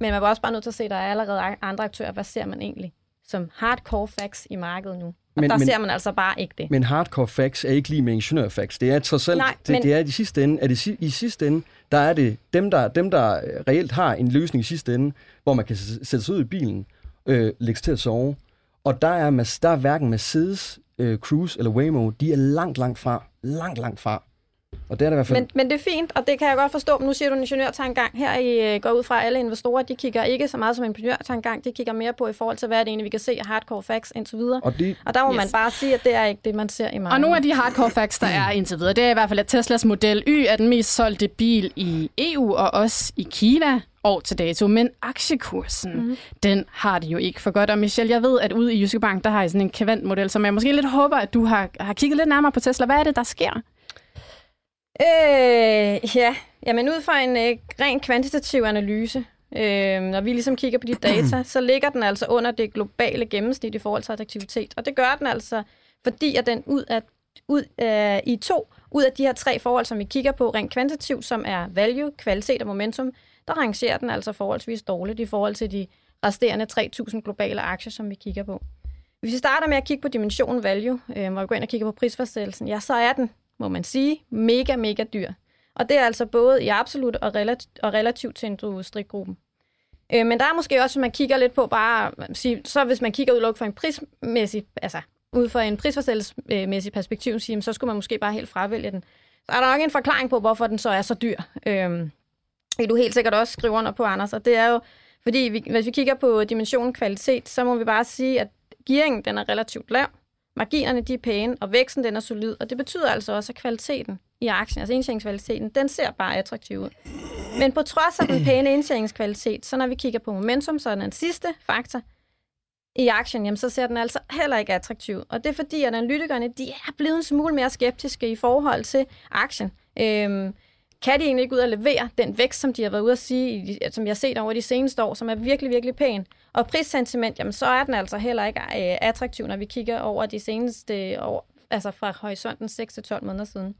Men man er også bare nødt til at se, at der er allerede andre aktører. Hvad ser man egentlig som hardcore facts i markedet nu? Og Men- der men- ser man altså bare ikke det. Men hardcore facts er ikke lige med ingeniørfacts. Det er trods alt, Nej, det, men- det er i sidste ende, er det i sidste ende, der er det dem der, dem, der øh, reelt har en løsning i sidste ende, hvor man kan sætte sig ud i bilen, øh, lægge til at sove. Og der er, der er hverken Mercedes, øh, Cruise eller Waymo, de er langt, langt fra. Langt, langt fra. Og det er der i hvert fald... Men, men det er fint, og det kan jeg godt forstå. Men nu siger du en ingeniørtankegang. Her I øh, går ud fra, alle investorer, de kigger ikke så meget som en ingeniørtankegang. De kigger mere på i forhold til, hvad er det egentlig, vi kan se af hardcore facts indtil videre. Og det, Og der må Yes. man bare sige, at det er ikke det, man ser i markedet. Og nogle af de hardcore facts, der er indtil videre, det er i hvert fald, at Teslas Model Y er den mest solgte bil i EU og også i Kina år til dato. Men aktiekursen, mm. den har de jo ikke for godt. Og Michelle, jeg ved, at ude i Jyske Bank, der har I sådan en kvantmodel, som jeg måske lidt håber, at du har, har kigget lidt nærmere på Tesla. Hvad er det, der sker? Øh, ja, jamen ud fra en øh, ren kvantitativ analyse, øh, når vi ligesom kigger på de data, *clears throat* så ligger den altså under det globale gennemsnit i forhold til attraktivitet. Og det gør den altså, fordi at den ud af, ud, øh, i to ud af de her tre forhold, som vi kigger på rent kvantitativt, som er value, kvalitet og momentum, der rangerer den altså forholdsvis dårligt i forhold til de resterende 3.000 globale aktier, som vi kigger på. Hvis vi starter med at kigge på dimensionen value, øh, hvor vi går ind og kigger på prisfastsættelsen, ja, så er den, må man sige, mega, mega dyr. Og det er altså både i absolut og, relativt, og relativt til industrigruppen. Øh, men der er måske også, hvis man kigger lidt på bare, man sige, så hvis man kigger udelukkende fra en prismæssig, altså ud fra en prisforstættelsesmæssig perspektiv, sige, så skulle man måske bare helt fravælge den. Så er der nok en forklaring på, hvorfor den så er så dyr. Øh, det du helt sikkert også skriver under på, Anders, og det er jo, fordi vi, hvis vi kigger på dimensionen kvalitet, så må vi bare sige, at gearingen den er relativt lav, marginerne de er pæne, og væksten den er solid, og det betyder altså også, at kvaliteten i aktien, altså indtjeningskvaliteten, den ser bare attraktiv ud. Men på trods af den *clears throat* pæne indtjeningskvalitet, så når vi kigger på momentum, så er den sidste faktor i aktien, jamen, så ser den altså heller ikke attraktiv. Og det er fordi, at analytikerne de er blevet en smule mere skeptiske i forhold til aktien. Øhm, kan de egentlig ikke ud og levere den vækst, som de har været ude at sige, som jeg har set over de seneste år, som er virkelig, virkelig pæn. Og prissentiment, jamen så er den altså heller ikke øh, attraktiv, når vi kigger over de seneste år, altså fra horisonten 6-12 måneder siden.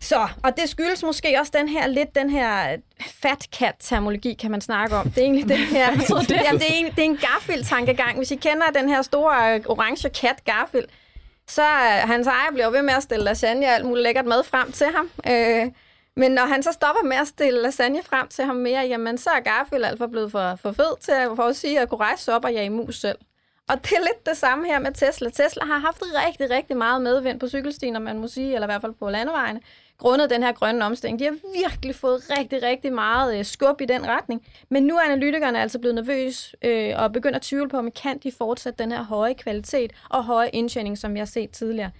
Så, og det skyldes måske også den her lidt den her fat cat terminologi kan man snakke om. Det er egentlig den her, *laughs* det? Jamen, det er, en, det er en Garfield-tankegang. Hvis I kender den her store øh, orange kat Garfield, så øh, hans ejer bliver ved med at stille lasagne og alt muligt lækkert mad frem til ham. Øh, men når han så stopper med at stille lasagne frem til ham mere, jamen så er Garfield altså blevet for, for fed til at, for at sige, at kunne rejse sig op og jage mus selv. Og det er lidt det samme her med Tesla. Tesla har haft rigtig, rigtig meget medvind på cykelstien, om man må sige, eller i hvert fald på landevejene, grundet den her grønne omstilling. De har virkelig fået rigtig, rigtig meget øh, skub i den retning. Men nu er analytikerne altså blevet nervøse øh, og begynder at tvivle på, om kan de fortsætte den her høje kvalitet og høje indtjening, som vi har set tidligere.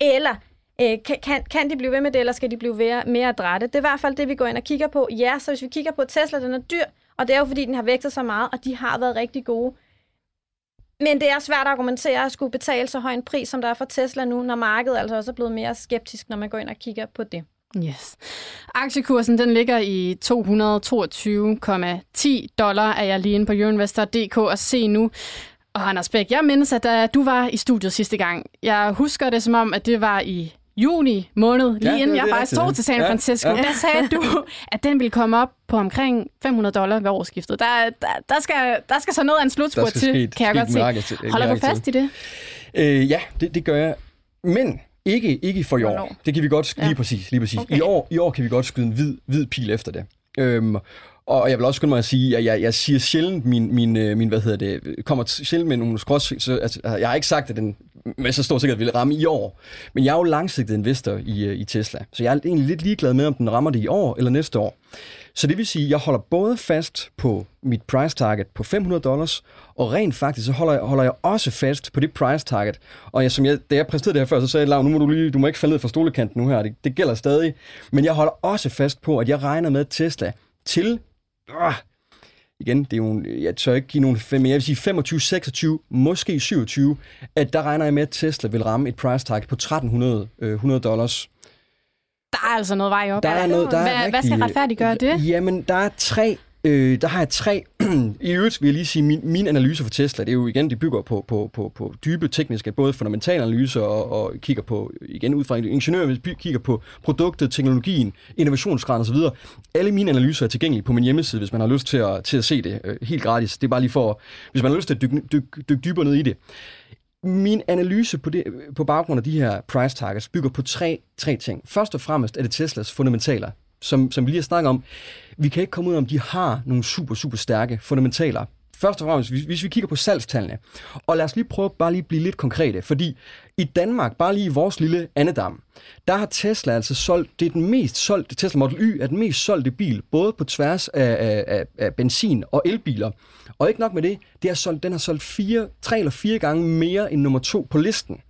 Eller øh, kan, kan, kan de blive ved med det, eller skal de blive mere, mere adrette? Det er i hvert fald det, vi går ind og kigger på. Ja, så hvis vi kigger på Tesla, den er dyr, og det er jo fordi, den har vækset så meget, og de har været rigtig gode. Men det er svært at argumentere at skulle betale så høj en pris, som der er for Tesla nu, når markedet altså også er blevet mere skeptisk, når man går ind og kigger på det. Yes. Aktiekursen den ligger i 222,10 dollar, er jeg lige inde på euroinvestor.dk og se nu. Og Anders Bæk, jeg mindes, at da du var i studiet sidste gang, jeg husker det som om, at det var i juni måned, lige Ja, inden det- jeg det er faktisk tog ja. til San Ja, Francisco. ja. Der sagde du, at den ville komme op på omkring 500 dollar ved årsskiftet. Der, der, der, skal, der skal så noget af en skal til, ske- kan jeg godt et se. Holder du fast i det? Øh, ja, det, det gør jeg. Men ikke, ikke for i år. Hvornår? Det kan vi godt, Ja. lige præcis. Lige præcis. Okay. I, år, I år kan vi godt skyde en hvid, hvid pil efter det. Øhm, og jeg vil også skynde mig at sige, at jeg, jeg siger sjældent min, min, øh, min, hvad hedder det, kommer sjældent med nogle skrås, så, altså, jeg har ikke sagt, at den med så stor sikkerhed ville ramme i år. Men jeg er jo langsigtet investor i, øh, i Tesla, så jeg er egentlig lidt ligeglad med, om den rammer det i år eller næste år. Så det vil sige, at jeg holder både fast på mit price target på 500 dollars, og rent faktisk så holder jeg, holder jeg også fast på det price target. Og jeg, som jeg, da jeg præsterede det her før, så sagde jeg, Lav, nu må du lige, du må ikke falde ned fra stolekanten nu her. Det, det gælder stadig. Men jeg holder også fast på, at jeg regner med Tesla til, øh, igen, det er jo, en- jeg tør ikke give nogen, men jeg vil sige 25, 26, måske 27, at der regner jeg med, at Tesla vil ramme et price target på 1300 øh, 100 dollars. Der er altså noget vej op. Der er noget, der er hvad, rigtig, hvad skal retfærdiggøre det? Jamen, der er tre... Øh, der har jeg tre... *clears throat* I øvrigt vil jeg lige sige, min, min analyse for Tesla, det er jo igen, de bygger på, på, på, på dybe tekniske, både fundamentale analyser og, og kigger på, igen ud fra ingeniører, kigger på produktet, teknologien, innovationsgraden osv. Alle mine analyser er tilgængelige på min hjemmeside, hvis man har lyst til at, til at se det øh, helt gratis. Det er bare lige for, hvis man har lyst til at dykke, dyk, dyk dybere ned i det. Min analyse på, det, på baggrund af de her price targets bygger på tre, tre ting. Først og fremmest er det Teslas fundamentaler, som, som vi lige har snakket om. Vi kan ikke komme ud af, om de har nogle super, super stærke fundamentaler. Først og fremmest, hvis, hvis vi kigger på salgstallene, og lad os lige prøve bare lige blive lidt konkrete, fordi i Danmark, bare lige i vores lille andedam, der har Tesla altså solgt, det er den mest solgte, Tesla Model Y er den mest solgte bil, både på tværs af, af, af, af benzin- og elbiler. Og ikke nok med det, det har solgt, den har solgt fire, tre eller fire gange mere end nummer to på listen.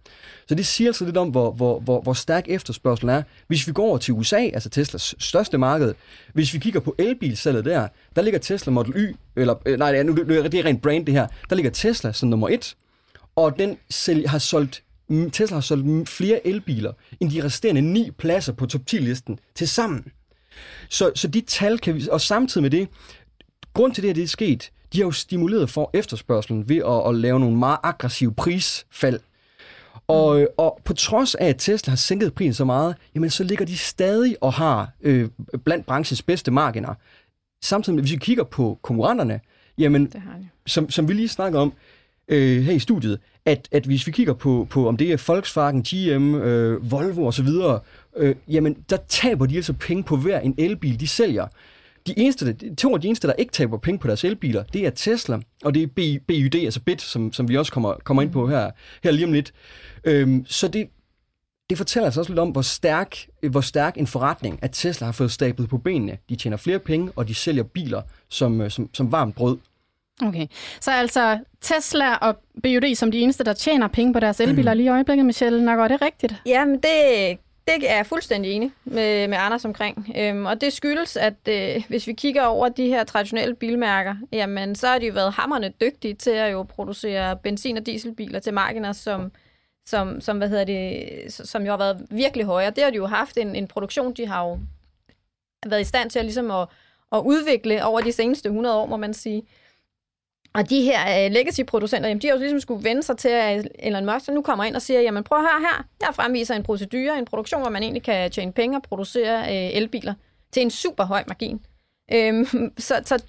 Så det siger altså lidt om, hvor, hvor, hvor, hvor stærk efterspørgselen er. Hvis vi går over til USA, altså Teslas største marked, hvis vi kigger på elbilsalget der, der ligger Tesla Model Y, eller øh, nej, det nu, det er rent brand det her, der ligger Tesla som nummer et, og den sælg, har solgt, mm, Tesla har solgt mm, flere elbiler end de resterende ni pladser på top 10-listen til sammen. Så, så de tal kan vi, og samtidig med det, grund til det, at det er sket, de har jo stimuleret for efterspørgselen ved at, at lave nogle meget aggressive prisfald. Og, øh, og på trods af, at Tesla har sænket prisen så meget, jamen så ligger de stadig og har øh, blandt branchens bedste marginer. Samtidig med, hvis vi kigger på konkurrenterne, jamen Det har de. som, som vi lige snakker om øh, her i studiet, at, at hvis vi kigger på, på om det er Volkswagen, GM, øh, Volvo osv., øh, jamen der taber de altså penge på hver en elbil, de sælger. De eneste, to af de eneste, der ikke taber penge på deres elbiler, det er Tesla, og det er BYD, altså BIT, som, som vi også kommer, kommer ind på her, her lige om lidt. Øhm, så det, det fortæller altså også lidt om, hvor stærk, hvor stærk en forretning, at Tesla har fået stablet på benene. De tjener flere penge, og de sælger biler som, øh, som, som varmt brød. Okay. Så altså Tesla og BYD som de eneste, der tjener penge på deres elbiler lige i øjeblikket, Michelle. Nok er det rigtigt? Jamen, det, det er jeg fuldstændig enig med, med Anders omkring. Øhm, og det skyldes, at øh, hvis vi kigger over de her traditionelle bilmærker, jamen, så har de jo været hammerne dygtige til at jo producere benzin- og dieselbiler til marginer, som, som, som, hvad hedder det, som jo har været virkelig høje. Og det har de jo haft en, en produktion, de har jo været i stand til at, ligesom at, at udvikle over de seneste 100 år, må man sige. Og de her uh, legacy-producenter, jamen, de har jo ligesom skulle vende sig til, at Elon Musk så nu kommer ind og siger, jamen prøv at høre her, jeg fremviser en procedure, en produktion, hvor man egentlig kan tjene penge og producere uh, elbiler til en super høj margin. Øhm, *laughs* så, så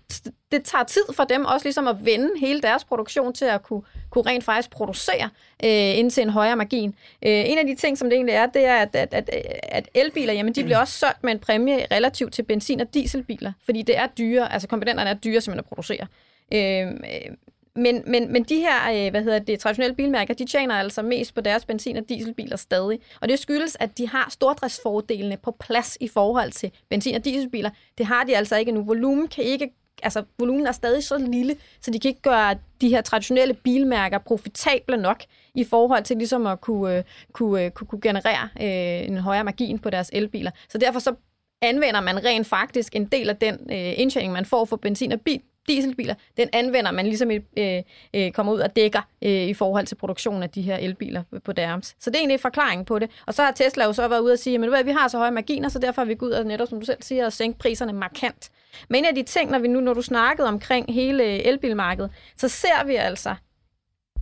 det tager tid for dem også ligesom at vende hele deres produktion til at kunne, kunne rent faktisk producere øh, ind til en højere margin. Øh, en af de ting, som det egentlig er, det er, at, at, at, at elbiler, jamen de bliver også solgt med en præmie relativt til benzin- og dieselbiler, fordi det er dyre, altså komponenterne er dyre simpelthen at producere. Øhm, øh, men, men, men de her, øh, hvad hedder det, traditionelle bilmærker, de tjener altså mest på deres benzin- og dieselbiler stadig. Og det skyldes, at de har stordriftsfordelene på plads i forhold til benzin- og dieselbiler. Det har de altså ikke nu. Volumen kan ikke altså volumen er stadig så lille, så de kan ikke gøre de her traditionelle bilmærker profitable nok i forhold til ligesom at kunne, øh, kunne, øh, kunne, kunne generere øh, en højere margin på deres elbiler. Så derfor så anvender man rent faktisk en del af den øh, indtjening, man får for benzin- og bil, dieselbiler, den anvender man ligesom øh, øh, kommer ud og dækker øh, i forhold til produktionen af de her elbiler på deres. Så det er egentlig forklaringen på det. Og så har Tesla jo så været ude og sige, at vi har så høje marginer, så derfor har vi gået ud og netop, som du selv siger, og sænke priserne markant. Men en af de ting, når vi nu, når du snakkede omkring hele øh, elbilmarkedet, så ser vi altså,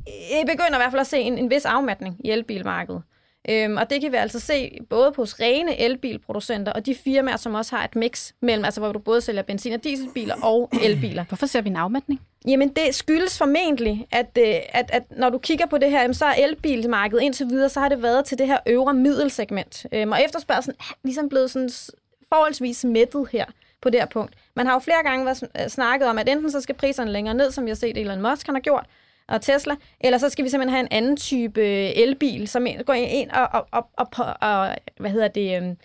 jeg begynder i hvert fald at se en, en vis afmatning i elbilmarkedet. Øhm, og det kan vi altså se både hos rene elbilproducenter og de firmaer, som også har et mix mellem, altså hvor du både sælger benzin- og dieselbiler og elbiler. Hvorfor ser vi en afmatning? Jamen, det skyldes formentlig, at, øh, at, at når du kigger på det her, så er elbilmarkedet indtil videre, så har det været til det her øvre middelsegment. Øhm, og efterspørgselen er ligesom blevet sådan forholdsvis mættet her på det her punkt. Man har jo flere gange været snakket om, at enten så skal priserne længere ned, som vi har set Elon Musk han har gjort, og Tesla, eller så skal vi simpelthen have en anden type øh, elbil, som går ind og, og, og, og, og hvad hedder det, øh,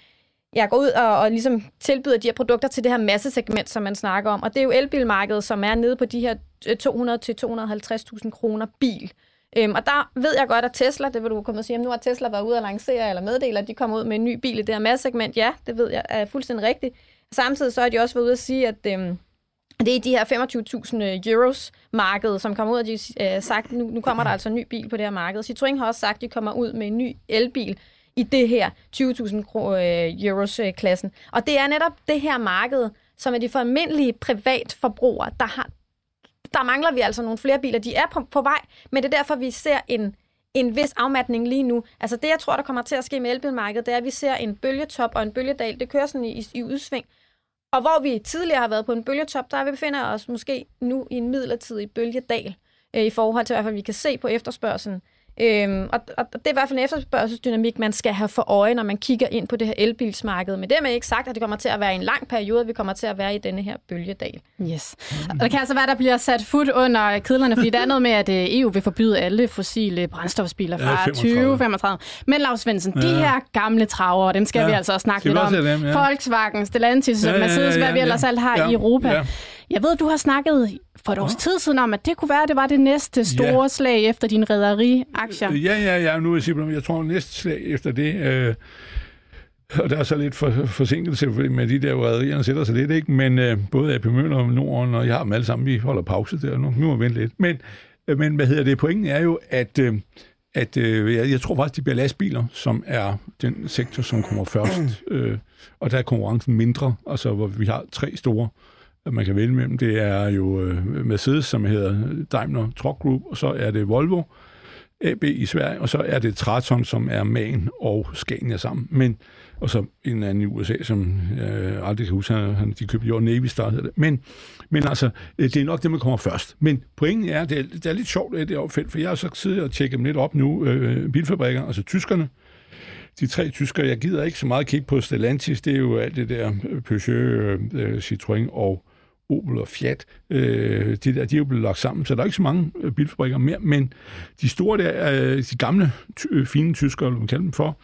ja, går ud og, og ligesom tilbyder de her produkter til det her massesegment, som man snakker om. Og det er jo elbilmarkedet, som er nede på de her øh, 200-250.000 kroner bil. Øhm, og der ved jeg godt, at Tesla, det vil du komme og sige, nu har Tesla været ude og lancere eller meddele, at de kommer ud med en ny bil i det her massesegment. Ja, det ved jeg er fuldstændig rigtigt. Samtidig så har de også været ude at sige, at øhm, det er de her 25.000 øh, euros marked, som kommer ud, og de har øh, sagt, nu, nu kommer der altså en ny bil på det her marked. Citroën har også sagt, at de kommer ud med en ny elbil i det her 20.000 øh, euros øh, klassen. Og det er netop det her marked, som er de for almindelige privatforbrugere, der har der mangler vi altså nogle flere biler. De er på, på vej, men det er derfor, vi ser en, en vis afmatning lige nu. Altså det, jeg tror, der kommer til at ske med elbilmarkedet, det er, at vi ser en bølgetop og en bølgedal. Det kører sådan i, i udsving. Og hvor vi tidligere har været på en bølgetop, der vi befinder os måske nu i en midlertidig bølgedal, øh, i forhold til, hvad vi kan se på efterspørgselen. Øhm, og, og det er i hvert fald en efterspørgselsdynamik, man skal have for øje, når man kigger ind på det her elbilsmarked. Men det er ikke sagt, at det kommer til at være en lang periode, vi kommer til at være i denne her bølgedal. Yes. Og det kan altså være, der bliver sat fod under kedlerne, fordi der er noget med, at øh, EU vil forbyde alle fossile brændstofsbiler fra ja, 2035. Men Lars Svendsen, ja. de her gamle traver, dem skal ja. vi altså snakke lidt om. Dem, ja. Volkswagen, Stellantis, ja, ja, ja, Mercedes, hvad vi ellers alt har ja. i Europa. Ja. Jeg ved, du har snakket for et års tid siden om, at det kunne være, at det var det næste store ja. slag efter din rædderi-aktier. Ja, ja, ja. Nu vil jeg sige, jeg tror, næste slag efter det... Øh, og der er så lidt for, forsinkelse med de der rædderierne sætter sig lidt, ikke? Men øh, både AP Møller og Norden, og jeg har dem alle sammen, vi holder pause der nu. Nu må vi vente lidt. Men, øh, men hvad hedder det? Pointen er jo, at, øh, at øh, jeg, jeg tror faktisk, det bliver lastbiler, som er den sektor, som kommer først. *clears throat* Øh, og der er konkurrencen mindre, altså hvor vi har tre store man kan vælge mellem. Det er jo øh, Mercedes, som hedder Daimler Truck Group, og så er det Volvo AB i Sverige, og så er det Traton, som er MAN og Scania sammen. Men, og så en anden i USA, som jeg øh, aldrig kan huske, han, de købte jo Navy Star, det. Men, men altså, øh, det er nok det, man kommer først. Men pointen er, det er, det er lidt sjovt, øh, det er opfældt, for jeg har så siddet og tjekket dem lidt op nu, øh, bilfabrikker, altså tyskerne, de tre tyskere, jeg gider ikke så meget kigge på Stellantis, det er jo alt det der Peugeot, øh, øh Citroën og Opel og Fiat, øh, det der, de er jo blevet lagt sammen, så der er ikke så mange øh, bilfabrikker mere, men de store der, øh, de gamle, ty, øh, fine tyskere, eller man kalder dem for,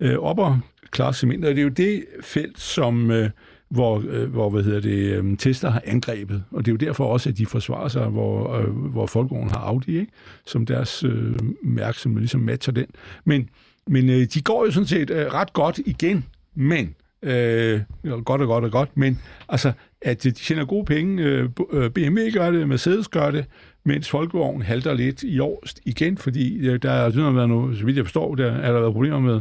øh, opper klasse mindre. det er jo det felt, som... Øh, hvor, øh, hvor hvad hedder det, øh, Tesla har angrebet. Og det er jo derfor også, at de forsvarer sig, hvor, øh, hvor Folkevogn har Audi, ikke? som deres øh, mærke, som ligesom matcher den. Men, men øh, de går jo sådan set øh, ret godt igen, men øh, godt og godt og godt, men altså, at de tjener gode penge. Øh, øh, BMW gør det, Mercedes gør det, mens Folkevogn halter lidt i år igen, fordi der er været noget, så vidt jeg forstår, der er der været problemer med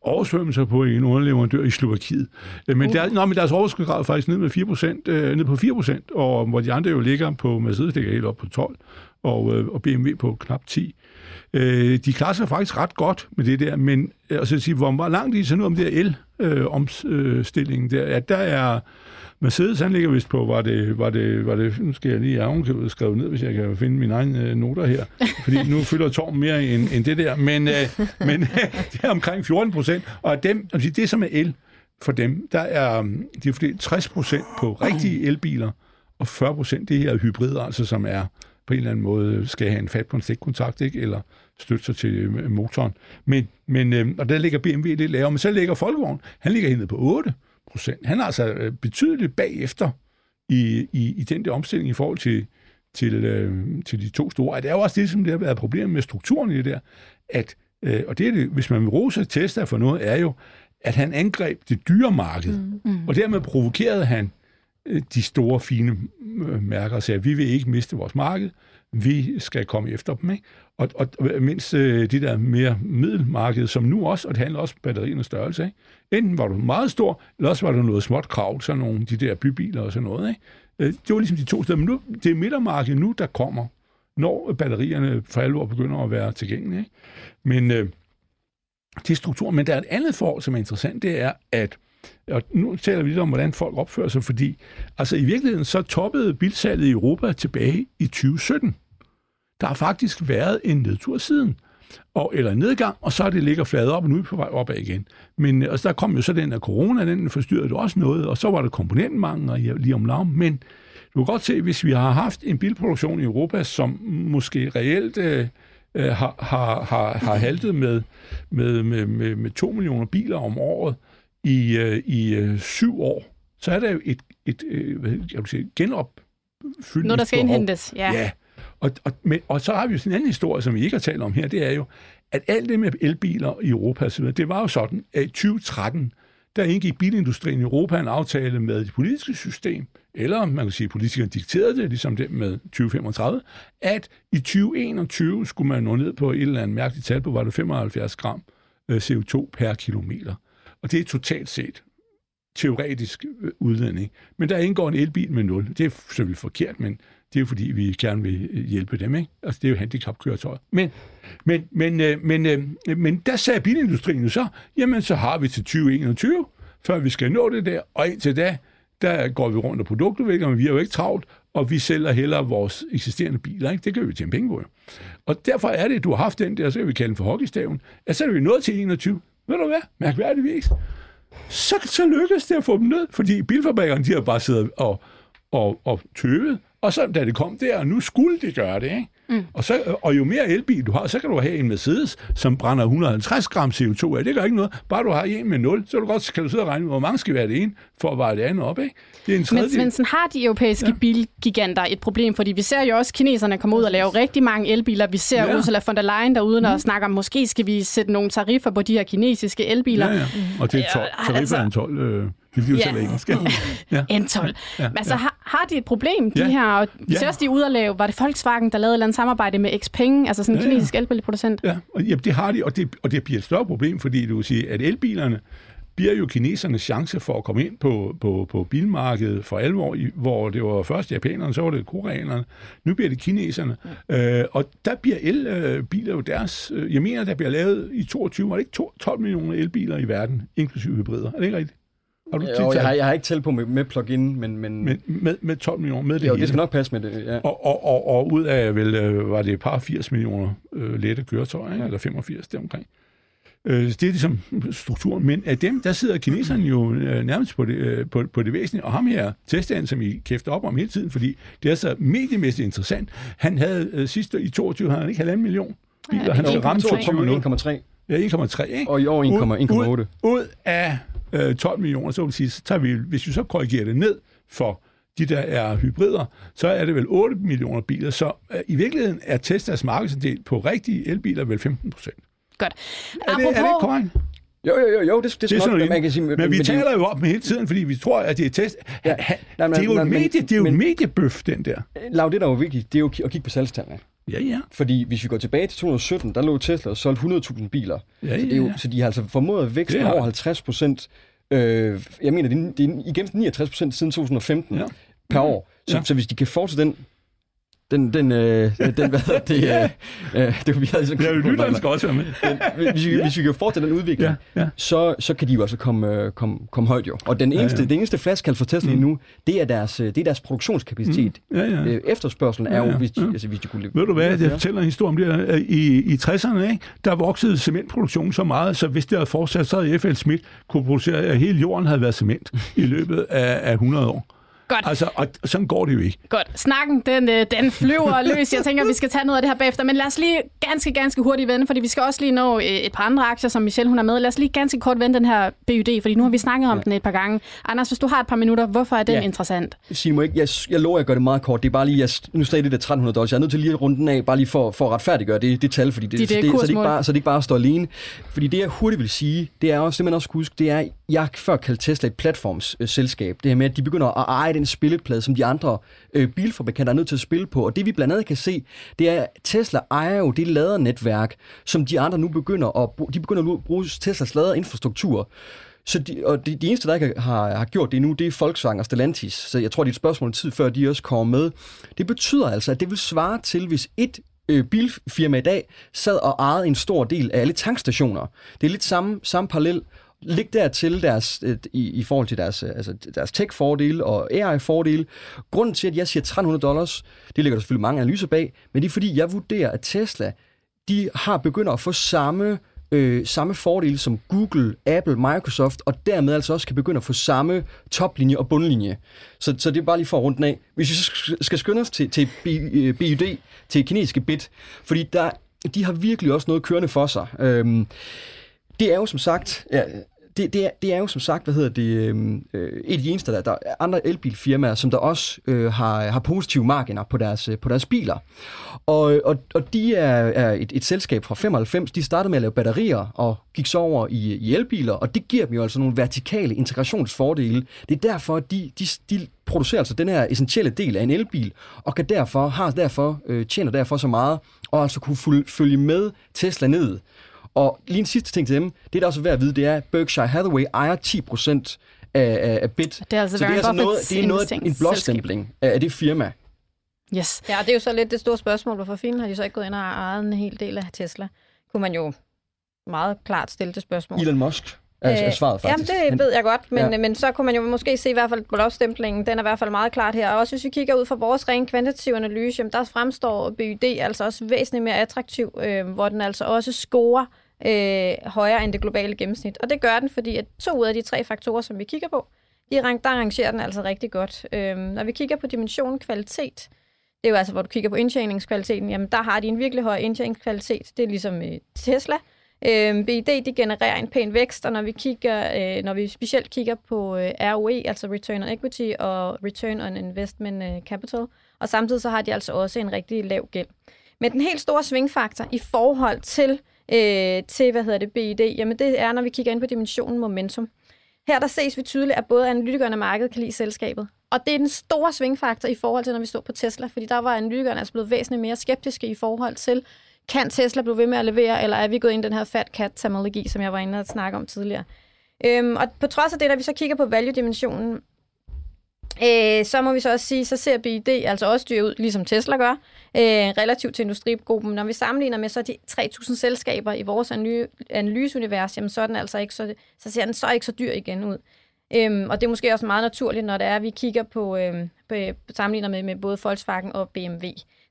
oversvømmelser på en underleverandør i Slovakiet. Øh, men, der, nå, men deres overskudsgrad er faktisk ned, med 4%, øh, ned på 4%, og hvor de andre jo ligger på Mercedes, ligger helt op på 12, og, og BMW på knap 10. Øh, de klarer sig faktisk ret godt med det der, men altså, sige, hvor langt de så nu om det her el-omstillingen, der, at der er Mercedes, han ligger vist på, var det, var det, var det, nu skal jeg lige have skrevet ned, hvis jeg kan finde mine egne øh, noter her, fordi nu fylder Torm mere end, end det der, men, øh, men *laughs* det er omkring 14 procent, og dem, altså det som er el, for dem, der er de er 60 procent på rigtige elbiler, og 40 procent det her hybrider, altså som er på en eller anden måde skal have en fat på en stikkontakt, ikke? eller støtte sig til øh, motoren. Men, men, øh, og der ligger BMW lidt lavere, men så ligger Folkevogn, han ligger helt nede på 8 procent. Han er altså øh, betydeligt bagefter i, i, i den der omstilling i forhold til, til, øh, til de to store. Og det er jo også det, som det har været problemet med strukturen i det der, at, øh, og det er det, hvis man vil rose Tesla for noget, er jo, at han angreb det dyre marked, mm. Mm. og dermed provokerede han øh, de store, fine mærker og sagde, vi vil ikke miste vores marked, vi skal komme efter dem. Ikke? Og, og mindst øh, de der mere middelmarked, som nu også, og det handler også om batteriernes størrelse, ikke? enten var du meget stor, eller også var du noget småt krav, sådan nogle de der bybiler og sådan noget. Ikke? Øh, det var ligesom de to steder, men nu, det er midtermarkedet nu, der kommer, når batterierne for alvor begynder at være tilgængelige. Ikke? Men øh, det er struktur. Men der er et andet forhold, som er interessant, det er, at og nu taler vi lidt om, hvordan folk opfører sig, fordi altså i virkeligheden så toppede bilsalget i Europa tilbage i 2017. Der har faktisk været en nedtur siden, og, eller en nedgang, og så er det ligger fladet op, og nu er vi på vej opad igen. Men øh, altså, der kom jo så den af corona, den forstyrrede også noget, og så var der komponentmangel lige om lav, men du kan godt se, hvis vi har haft en bilproduktion i Europa, som måske reelt øh, øh har, har, har, har haltet med, med, med, med, med 2 millioner biler om året, i, øh, i øh, syv år, så er der jo et, et, øh, hvad jeg vil sige, genopfyldning. Noget, der skal indhentes, ja. ja. Og, og, men, og så har vi jo sådan en anden historie, som vi ikke har talt om her, det er jo, at alt det med elbiler i Europa, det var jo sådan, at i 2013, der indgik bilindustrien i Europa en aftale med det politiske system, eller man kan sige, at politikerne dikterede det, ligesom det med 2035, at i 2021 skulle man nå ned på et eller andet mærkeligt tal på, var det 75 gram øh, CO2 per kilometer. Og det er totalt set teoretisk øh, udledning. Men der indgår en elbil med nul. Det er selvfølgelig forkert, men det er jo fordi, vi gerne vil øh, hjælpe dem. Ikke? Altså, det er jo handicapkøretøjer. Men, men, men, øh, men, men, men der sagde bilindustrien jo så, jamen så har vi til 2021, før vi skal nå det der, og indtil da, der går vi rundt og produktudvikler, men vi er jo ikke travlt, og vi sælger hellere vores eksisterende biler. Ikke? Det kan vi tjene penge på. Og derfor er det, at du har haft den der, så kan vi kalde den for hockeystaven, at så er vi nået til 21, ved du hvad, mærkværdigvis, så, så lykkedes det at få dem ned, fordi bilfabrikkerne, de har bare siddet og, og, og tøvet, og så da det kom der, nu skulle det gøre det, ikke? Mm. Og, så, og jo mere elbil du har, så kan du have en Mercedes, som brænder 150 gram CO2 af. Det gør ikke noget. Bare du har en med 0, så du godt, kan du sidde og regne, hvor mange skal være det ene, for at veje det andet op. Ikke? Det er en men, men sådan har de europæiske ja. bilgiganter et problem, fordi vi ser jo også kineserne komme ud og lave rigtig mange elbiler. Vi ser ja. Ursula von der Leyen derude, og mm. snakker om, måske skal vi sætte nogle tariffer på de her kinesiske elbiler. Ja, ja. Og det er 12. Ja, tariffer altså, er en 12. Øh det bliver ja. så engelsk. *laughs* ja. En Ja. Altså, har, har de et problem, de ja. her? Og ja. også, de er ude at lave, var det Volkswagen, der lavede et samarbejde med Xpeng, altså sådan en ja, kinesisk ja. elbilproducent? Ja, og, ja, det har de, og det, og det bliver et større problem, fordi du vil sige, at elbilerne bliver jo kinesernes chance for at komme ind på, på, på bilmarkedet for alvor, hvor det var først japanerne, så var det koreanerne, nu bliver det kineserne. Ja. Øh, og der bliver elbiler jo deres, øh, jeg mener, der bliver lavet i 22, var det ikke 12 millioner elbiler i verden, inklusive hybrider, er det ikke rigtigt? Har du jo, jeg, har, jeg har ikke talt på med, med plug-in, men... men... Med, med, med 12 millioner, med det Jo, hele. det skal nok passe med det, ja. Og, og, og, og ud af, vel, øh, var det et par 80 millioner øh, lette køretøjer, ja. eller 85 deromkring. Øh, det er ligesom strukturen. Men af dem, der sidder kineserne jo øh, nærmest på det, øh, på, på det væsentlige. Og ham her, testeren, som I kæfter op om hele tiden, fordi det er så mediemæssigt interessant. Han havde øh, sidste i 22, havde han ikke halvanden million biler. Ja, han havde ramt 1,3. Ja, 1,3, ikke? Og i år 1,8. Ud, ud af øh, 12 millioner, så vil sige, så tager vi, hvis vi så korrigerer det ned for de der er hybrider, så er det vel 8 millioner biler. Så øh, i virkeligheden er Teslas markedsandel på rigtige elbiler vel 15 procent. Godt. Er det, er det korrekt? Jo, jo, jo, jo det, det, det er sådan man kan sige. Men, men vi taler jo op med hele tiden, fordi vi tror, at det er test. Ja, nej, det er jo, en medie, det er jo men, mediebøf, den der. Lav, det der er jo vigtigt, det er jo at kigge på salgstallene. Ja, ja. Fordi hvis vi går tilbage til 2017, der lå Tesla og solgte 100.000 biler. Ja, ja. Så, det er jo, så de har altså formået at vækste over 50 procent. Øh, jeg mener, det er, det er i gennemsnit 69 procent siden 2015 ja. per år. Så, ja. så hvis de kan fortsætte den den, den, øh, den hvad hedder det, *laughs* øh, øh, det vi havde så Ja, lytteren skal også være med. Den, hvis, vi, ja. hvis vi kan fortsætte den udvikling, ja, ja. Så, så kan de jo altså komme, øh, komme, komme højt jo. Og den eneste, ja, ja. den eneste flaskald for Tesla mm. nu, det er deres, øh, det er deres produktionskapacitet. Mm. Ja, ja. Øh, efterspørgselen er jo, hvis de, ja. altså, hvis de kunne... Ved du hvad, jeg fortæller en historie om det. I, i 60'erne, ikke, der voksede cementproduktionen så meget, så hvis det havde fortsat, så havde F.L. Schmidt kunne producere, at hele jorden havde været cement i løbet af, af 100 år. Godt. Altså, og sådan går det jo ikke. Godt. Snakken, den, øh, den flyver *laughs* løs. Jeg tænker, vi skal tage noget af det her bagefter. Men lad os lige ganske, ganske hurtigt vende, fordi vi skal også lige nå øh, et par andre aktier, som Michelle hun er med. Lad os lige ganske kort vende den her BUD, fordi nu har vi snakket om ja. den et par gange. Anders, hvis du har et par minutter, hvorfor er den ja. interessant? Ikke, jeg, jeg lover, at jeg gør det meget kort. Det er bare lige, jeg, nu stadig det der 1300 dollars. Jeg er nødt til lige at runde den af, bare lige for, for at retfærdiggøre det, det tal, fordi det, De, det, det, så, det ikke bare, så det ikke bare står alene. Fordi det, jeg hurtigt vil sige, det er også, det man også huske, det er, jeg før kaldte Tesla et platformsselskab. Det her med, at de begynder at eje den spilleplade, som de andre øh, bilfabrikanter er nødt til at spille på. Og det vi blandt andet kan se, det er, at Tesla ejer jo det ladernetværk, som de andre nu begynder at, bruge, de begynder nu at bruge Teslas laderinfrastruktur. Så de, og de, de eneste, der ikke har, har gjort det nu, det er Volkswagen og Stellantis. Så jeg tror, det er et spørgsmål tid, før de også kommer med. Det betyder altså, at det vil svare til, hvis et øh, bilfirma i dag sad og ejede en stor del af alle tankstationer. Det er lidt samme, samme parallel. Læg dertil deres, øh, i, i forhold til deres, øh, altså deres tech-fordele og AI-fordele. Grunden til, at jeg siger 1300 dollars, det ligger der selvfølgelig mange analyser bag, men det er fordi, jeg vurderer, at Tesla, de har begyndt at få samme øh, samme fordele som Google, Apple, Microsoft, og dermed altså også kan begynde at få samme toplinje og bundlinje. Så, så det er bare lige for rundt af. Hvis vi skal skynde os til, til BUD, øh, til kinesiske bit, fordi der, de har virkelig også noget kørende for sig. Øhm, det er jo som sagt, ja, det, det, er, det er jo som sagt, hvad hedder det, øhm, øh, et af de eneste, der, der er andre elbilfirmaer, som der også øh, har, har positive marginer på deres, øh, på deres biler. Og, og, og de er, er et, et selskab fra 95, de startede med at lave batterier og gik så over i, i elbiler, og det giver dem jo altså nogle vertikale integrationsfordele. Det er derfor, at de, de, de producerer altså den her essentielle del af en elbil, og kan derfor, har derfor, øh, tjener derfor så meget, og altså kunne følge med Tesla ned. Og lige en sidste ting til dem, det er der også værd at vide, det er, at Berkshire Hathaway ejer 10% af, af, af bit. Det er altså, så det er altså noget, det er noget, en blåstempling af, af det firma. Yes. Ja, det er jo så lidt det store spørgsmål, hvorfor fanden har de så ikke gået ind og ejet en hel del af Tesla? Kunne man jo meget klart stille det spørgsmål. Elon Musk er, er svaret faktisk. Jamen, det ved jeg godt, men, ja. men så kunne man jo måske se i hvert fald blåstemplingen, den er i hvert fald meget klart her. Og også hvis vi kigger ud fra vores rent kvantitative analyse, jamen, der fremstår BYD altså også væsentligt mere attraktiv, øh, hvor den altså også scorer øh, højere end det globale gennemsnit. Og det gør den, fordi at to ud af de tre faktorer, som vi kigger på, de, der rangerer den altså rigtig godt. Øh, når vi kigger på dimensionen kvalitet, det er jo altså, hvor du kigger på indtjeningskvaliteten, jamen der har de en virkelig høj indtjeningskvalitet. Det er ligesom øh, Tesla. Øh, BID, de genererer en pæn vækst, og når vi kigger, øh, når vi specielt kigger på øh, ROE, altså Return on Equity og Return on Investment øh, Capital, og samtidig så har de altså også en rigtig lav gæld. Men den helt store svingfaktor i forhold til øh, til, hvad hedder det, BID, jamen det er, når vi kigger ind på dimensionen momentum. Her der ses vi tydeligt, at både analytikerne og markedet kan lide selskabet. Og det er den store svingfaktor i forhold til, når vi står på Tesla, fordi der var analytikerne altså blevet væsentligt mere skeptiske i forhold til, kan Tesla blive ved med at levere, eller er vi gået ind i den her fat cat terminologi, som jeg var inde og snakke om tidligere. Øhm, og på trods af det, når vi så kigger på value-dimensionen, øh, så må vi så også sige, så ser BID altså også dyr ud, ligesom Tesla gør, øh, relativt til industrigruppen. Når vi sammenligner med så de 3.000 selskaber i vores analyseunivers, jamen så, er den altså ikke så, så ser den så ikke så dyr igen ud. Øhm, og det er måske også meget naturligt, når det er, at vi kigger på, øhm, på, på sammenligner med, med både Volkswagen og BMW.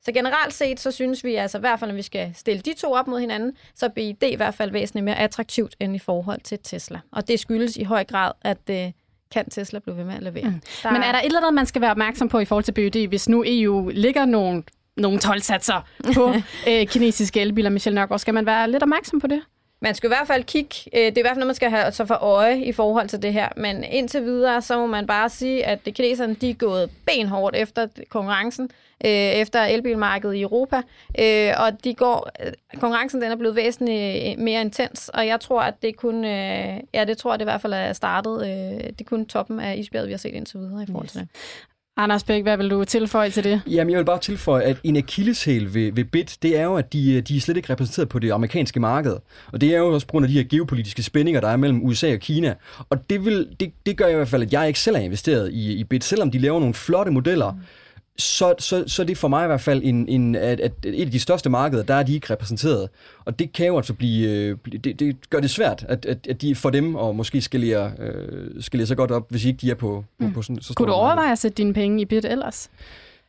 Så generelt set, så synes vi altså, i hvert fald når vi skal stille de to op mod hinanden, så er BID i hvert fald væsentligt mere attraktivt end i forhold til Tesla. Og det skyldes i høj grad, at øh, kan Tesla blive ved med at levere. Mm. Der... Men er der et eller andet, man skal være opmærksom på i forhold til BYD, hvis nu EU ligger nogle, nogle tolvsatser på *laughs* øh, kinesiske elbiler, Michelle Nørgaard? Skal man være lidt opmærksom på det? Man skal i hvert fald kigge, øh, det er i hvert fald noget, man skal have så for øje i forhold til det her, men indtil videre, så må man bare sige, at kineserne, de er gået benhårdt efter konkurrencen, øh, efter elbilmarkedet i Europa, øh, og de går, konkurrencen den er blevet væsentligt mere intens, og jeg tror, at det kun, ja, det tror jeg det i hvert fald er startet, det er kun toppen af isbjerget, vi har set indtil videre i forhold yes. til det. Anders Bæk, hvad vil du tilføje til det? Jamen, jeg vil bare tilføje, at en akilleshæl ved, ved BIT, det er jo, at de, de er slet ikke repræsenteret på det amerikanske marked. Og det er jo også på grund af de her geopolitiske spændinger, der er mellem USA og Kina. Og det, vil, det, det gør i hvert fald, at jeg ikke selv er investeret i, i BIT, selvom de laver nogle flotte modeller. Mm så, så, så det er for mig i hvert fald en, en, at, at et af de største markeder, der er de ikke repræsenteret. Og det kan jo altså blive, øh, det, det gør det svært, at, at, at de for dem og måske skalere, øh, skalere så godt op, hvis ikke de er på, mm. på, på sådan så Kunne du overveje at sætte dine penge i bit ellers?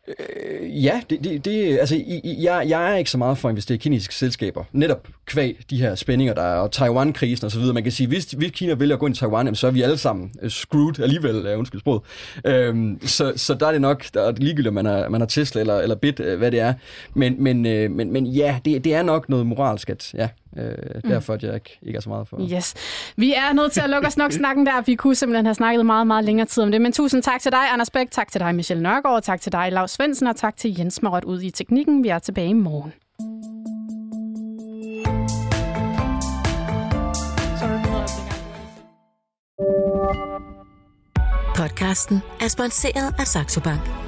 Øh, ja, det, det, det, altså, jeg, jeg er ikke så meget for at investere i kinesiske selskaber. Netop kvæg de her spændinger, der er, og Taiwan-krisen og så videre. Man kan sige, hvis, hvis Kina vælger at gå ind i Taiwan, så er vi alle sammen øh, screwed alligevel, uh, undskyld sproget. Øhm, så, så der er det nok, der er det ligegyldigt, om man har, man har Tesla eller, eller Bit, øh, hvad det er. Men, men, men, men ja, det, det er nok noget moralsk, at ja, Øh, mm. Derfor at jeg ikke, ikke er så meget for. Yes. Vi er nødt til at lukke os *laughs* nok snakken der. Vi kunne simpelthen have snakket meget, meget længere tid om det. Men tusind tak til dig, Anders Bæk. Tak til dig, Michelle Nørgaard. Tak til dig, Lars Svendsen. Og tak til Jens Marot ude i teknikken. Vi er tilbage i morgen. Podcasten er sponsoreret af Saxo Bank.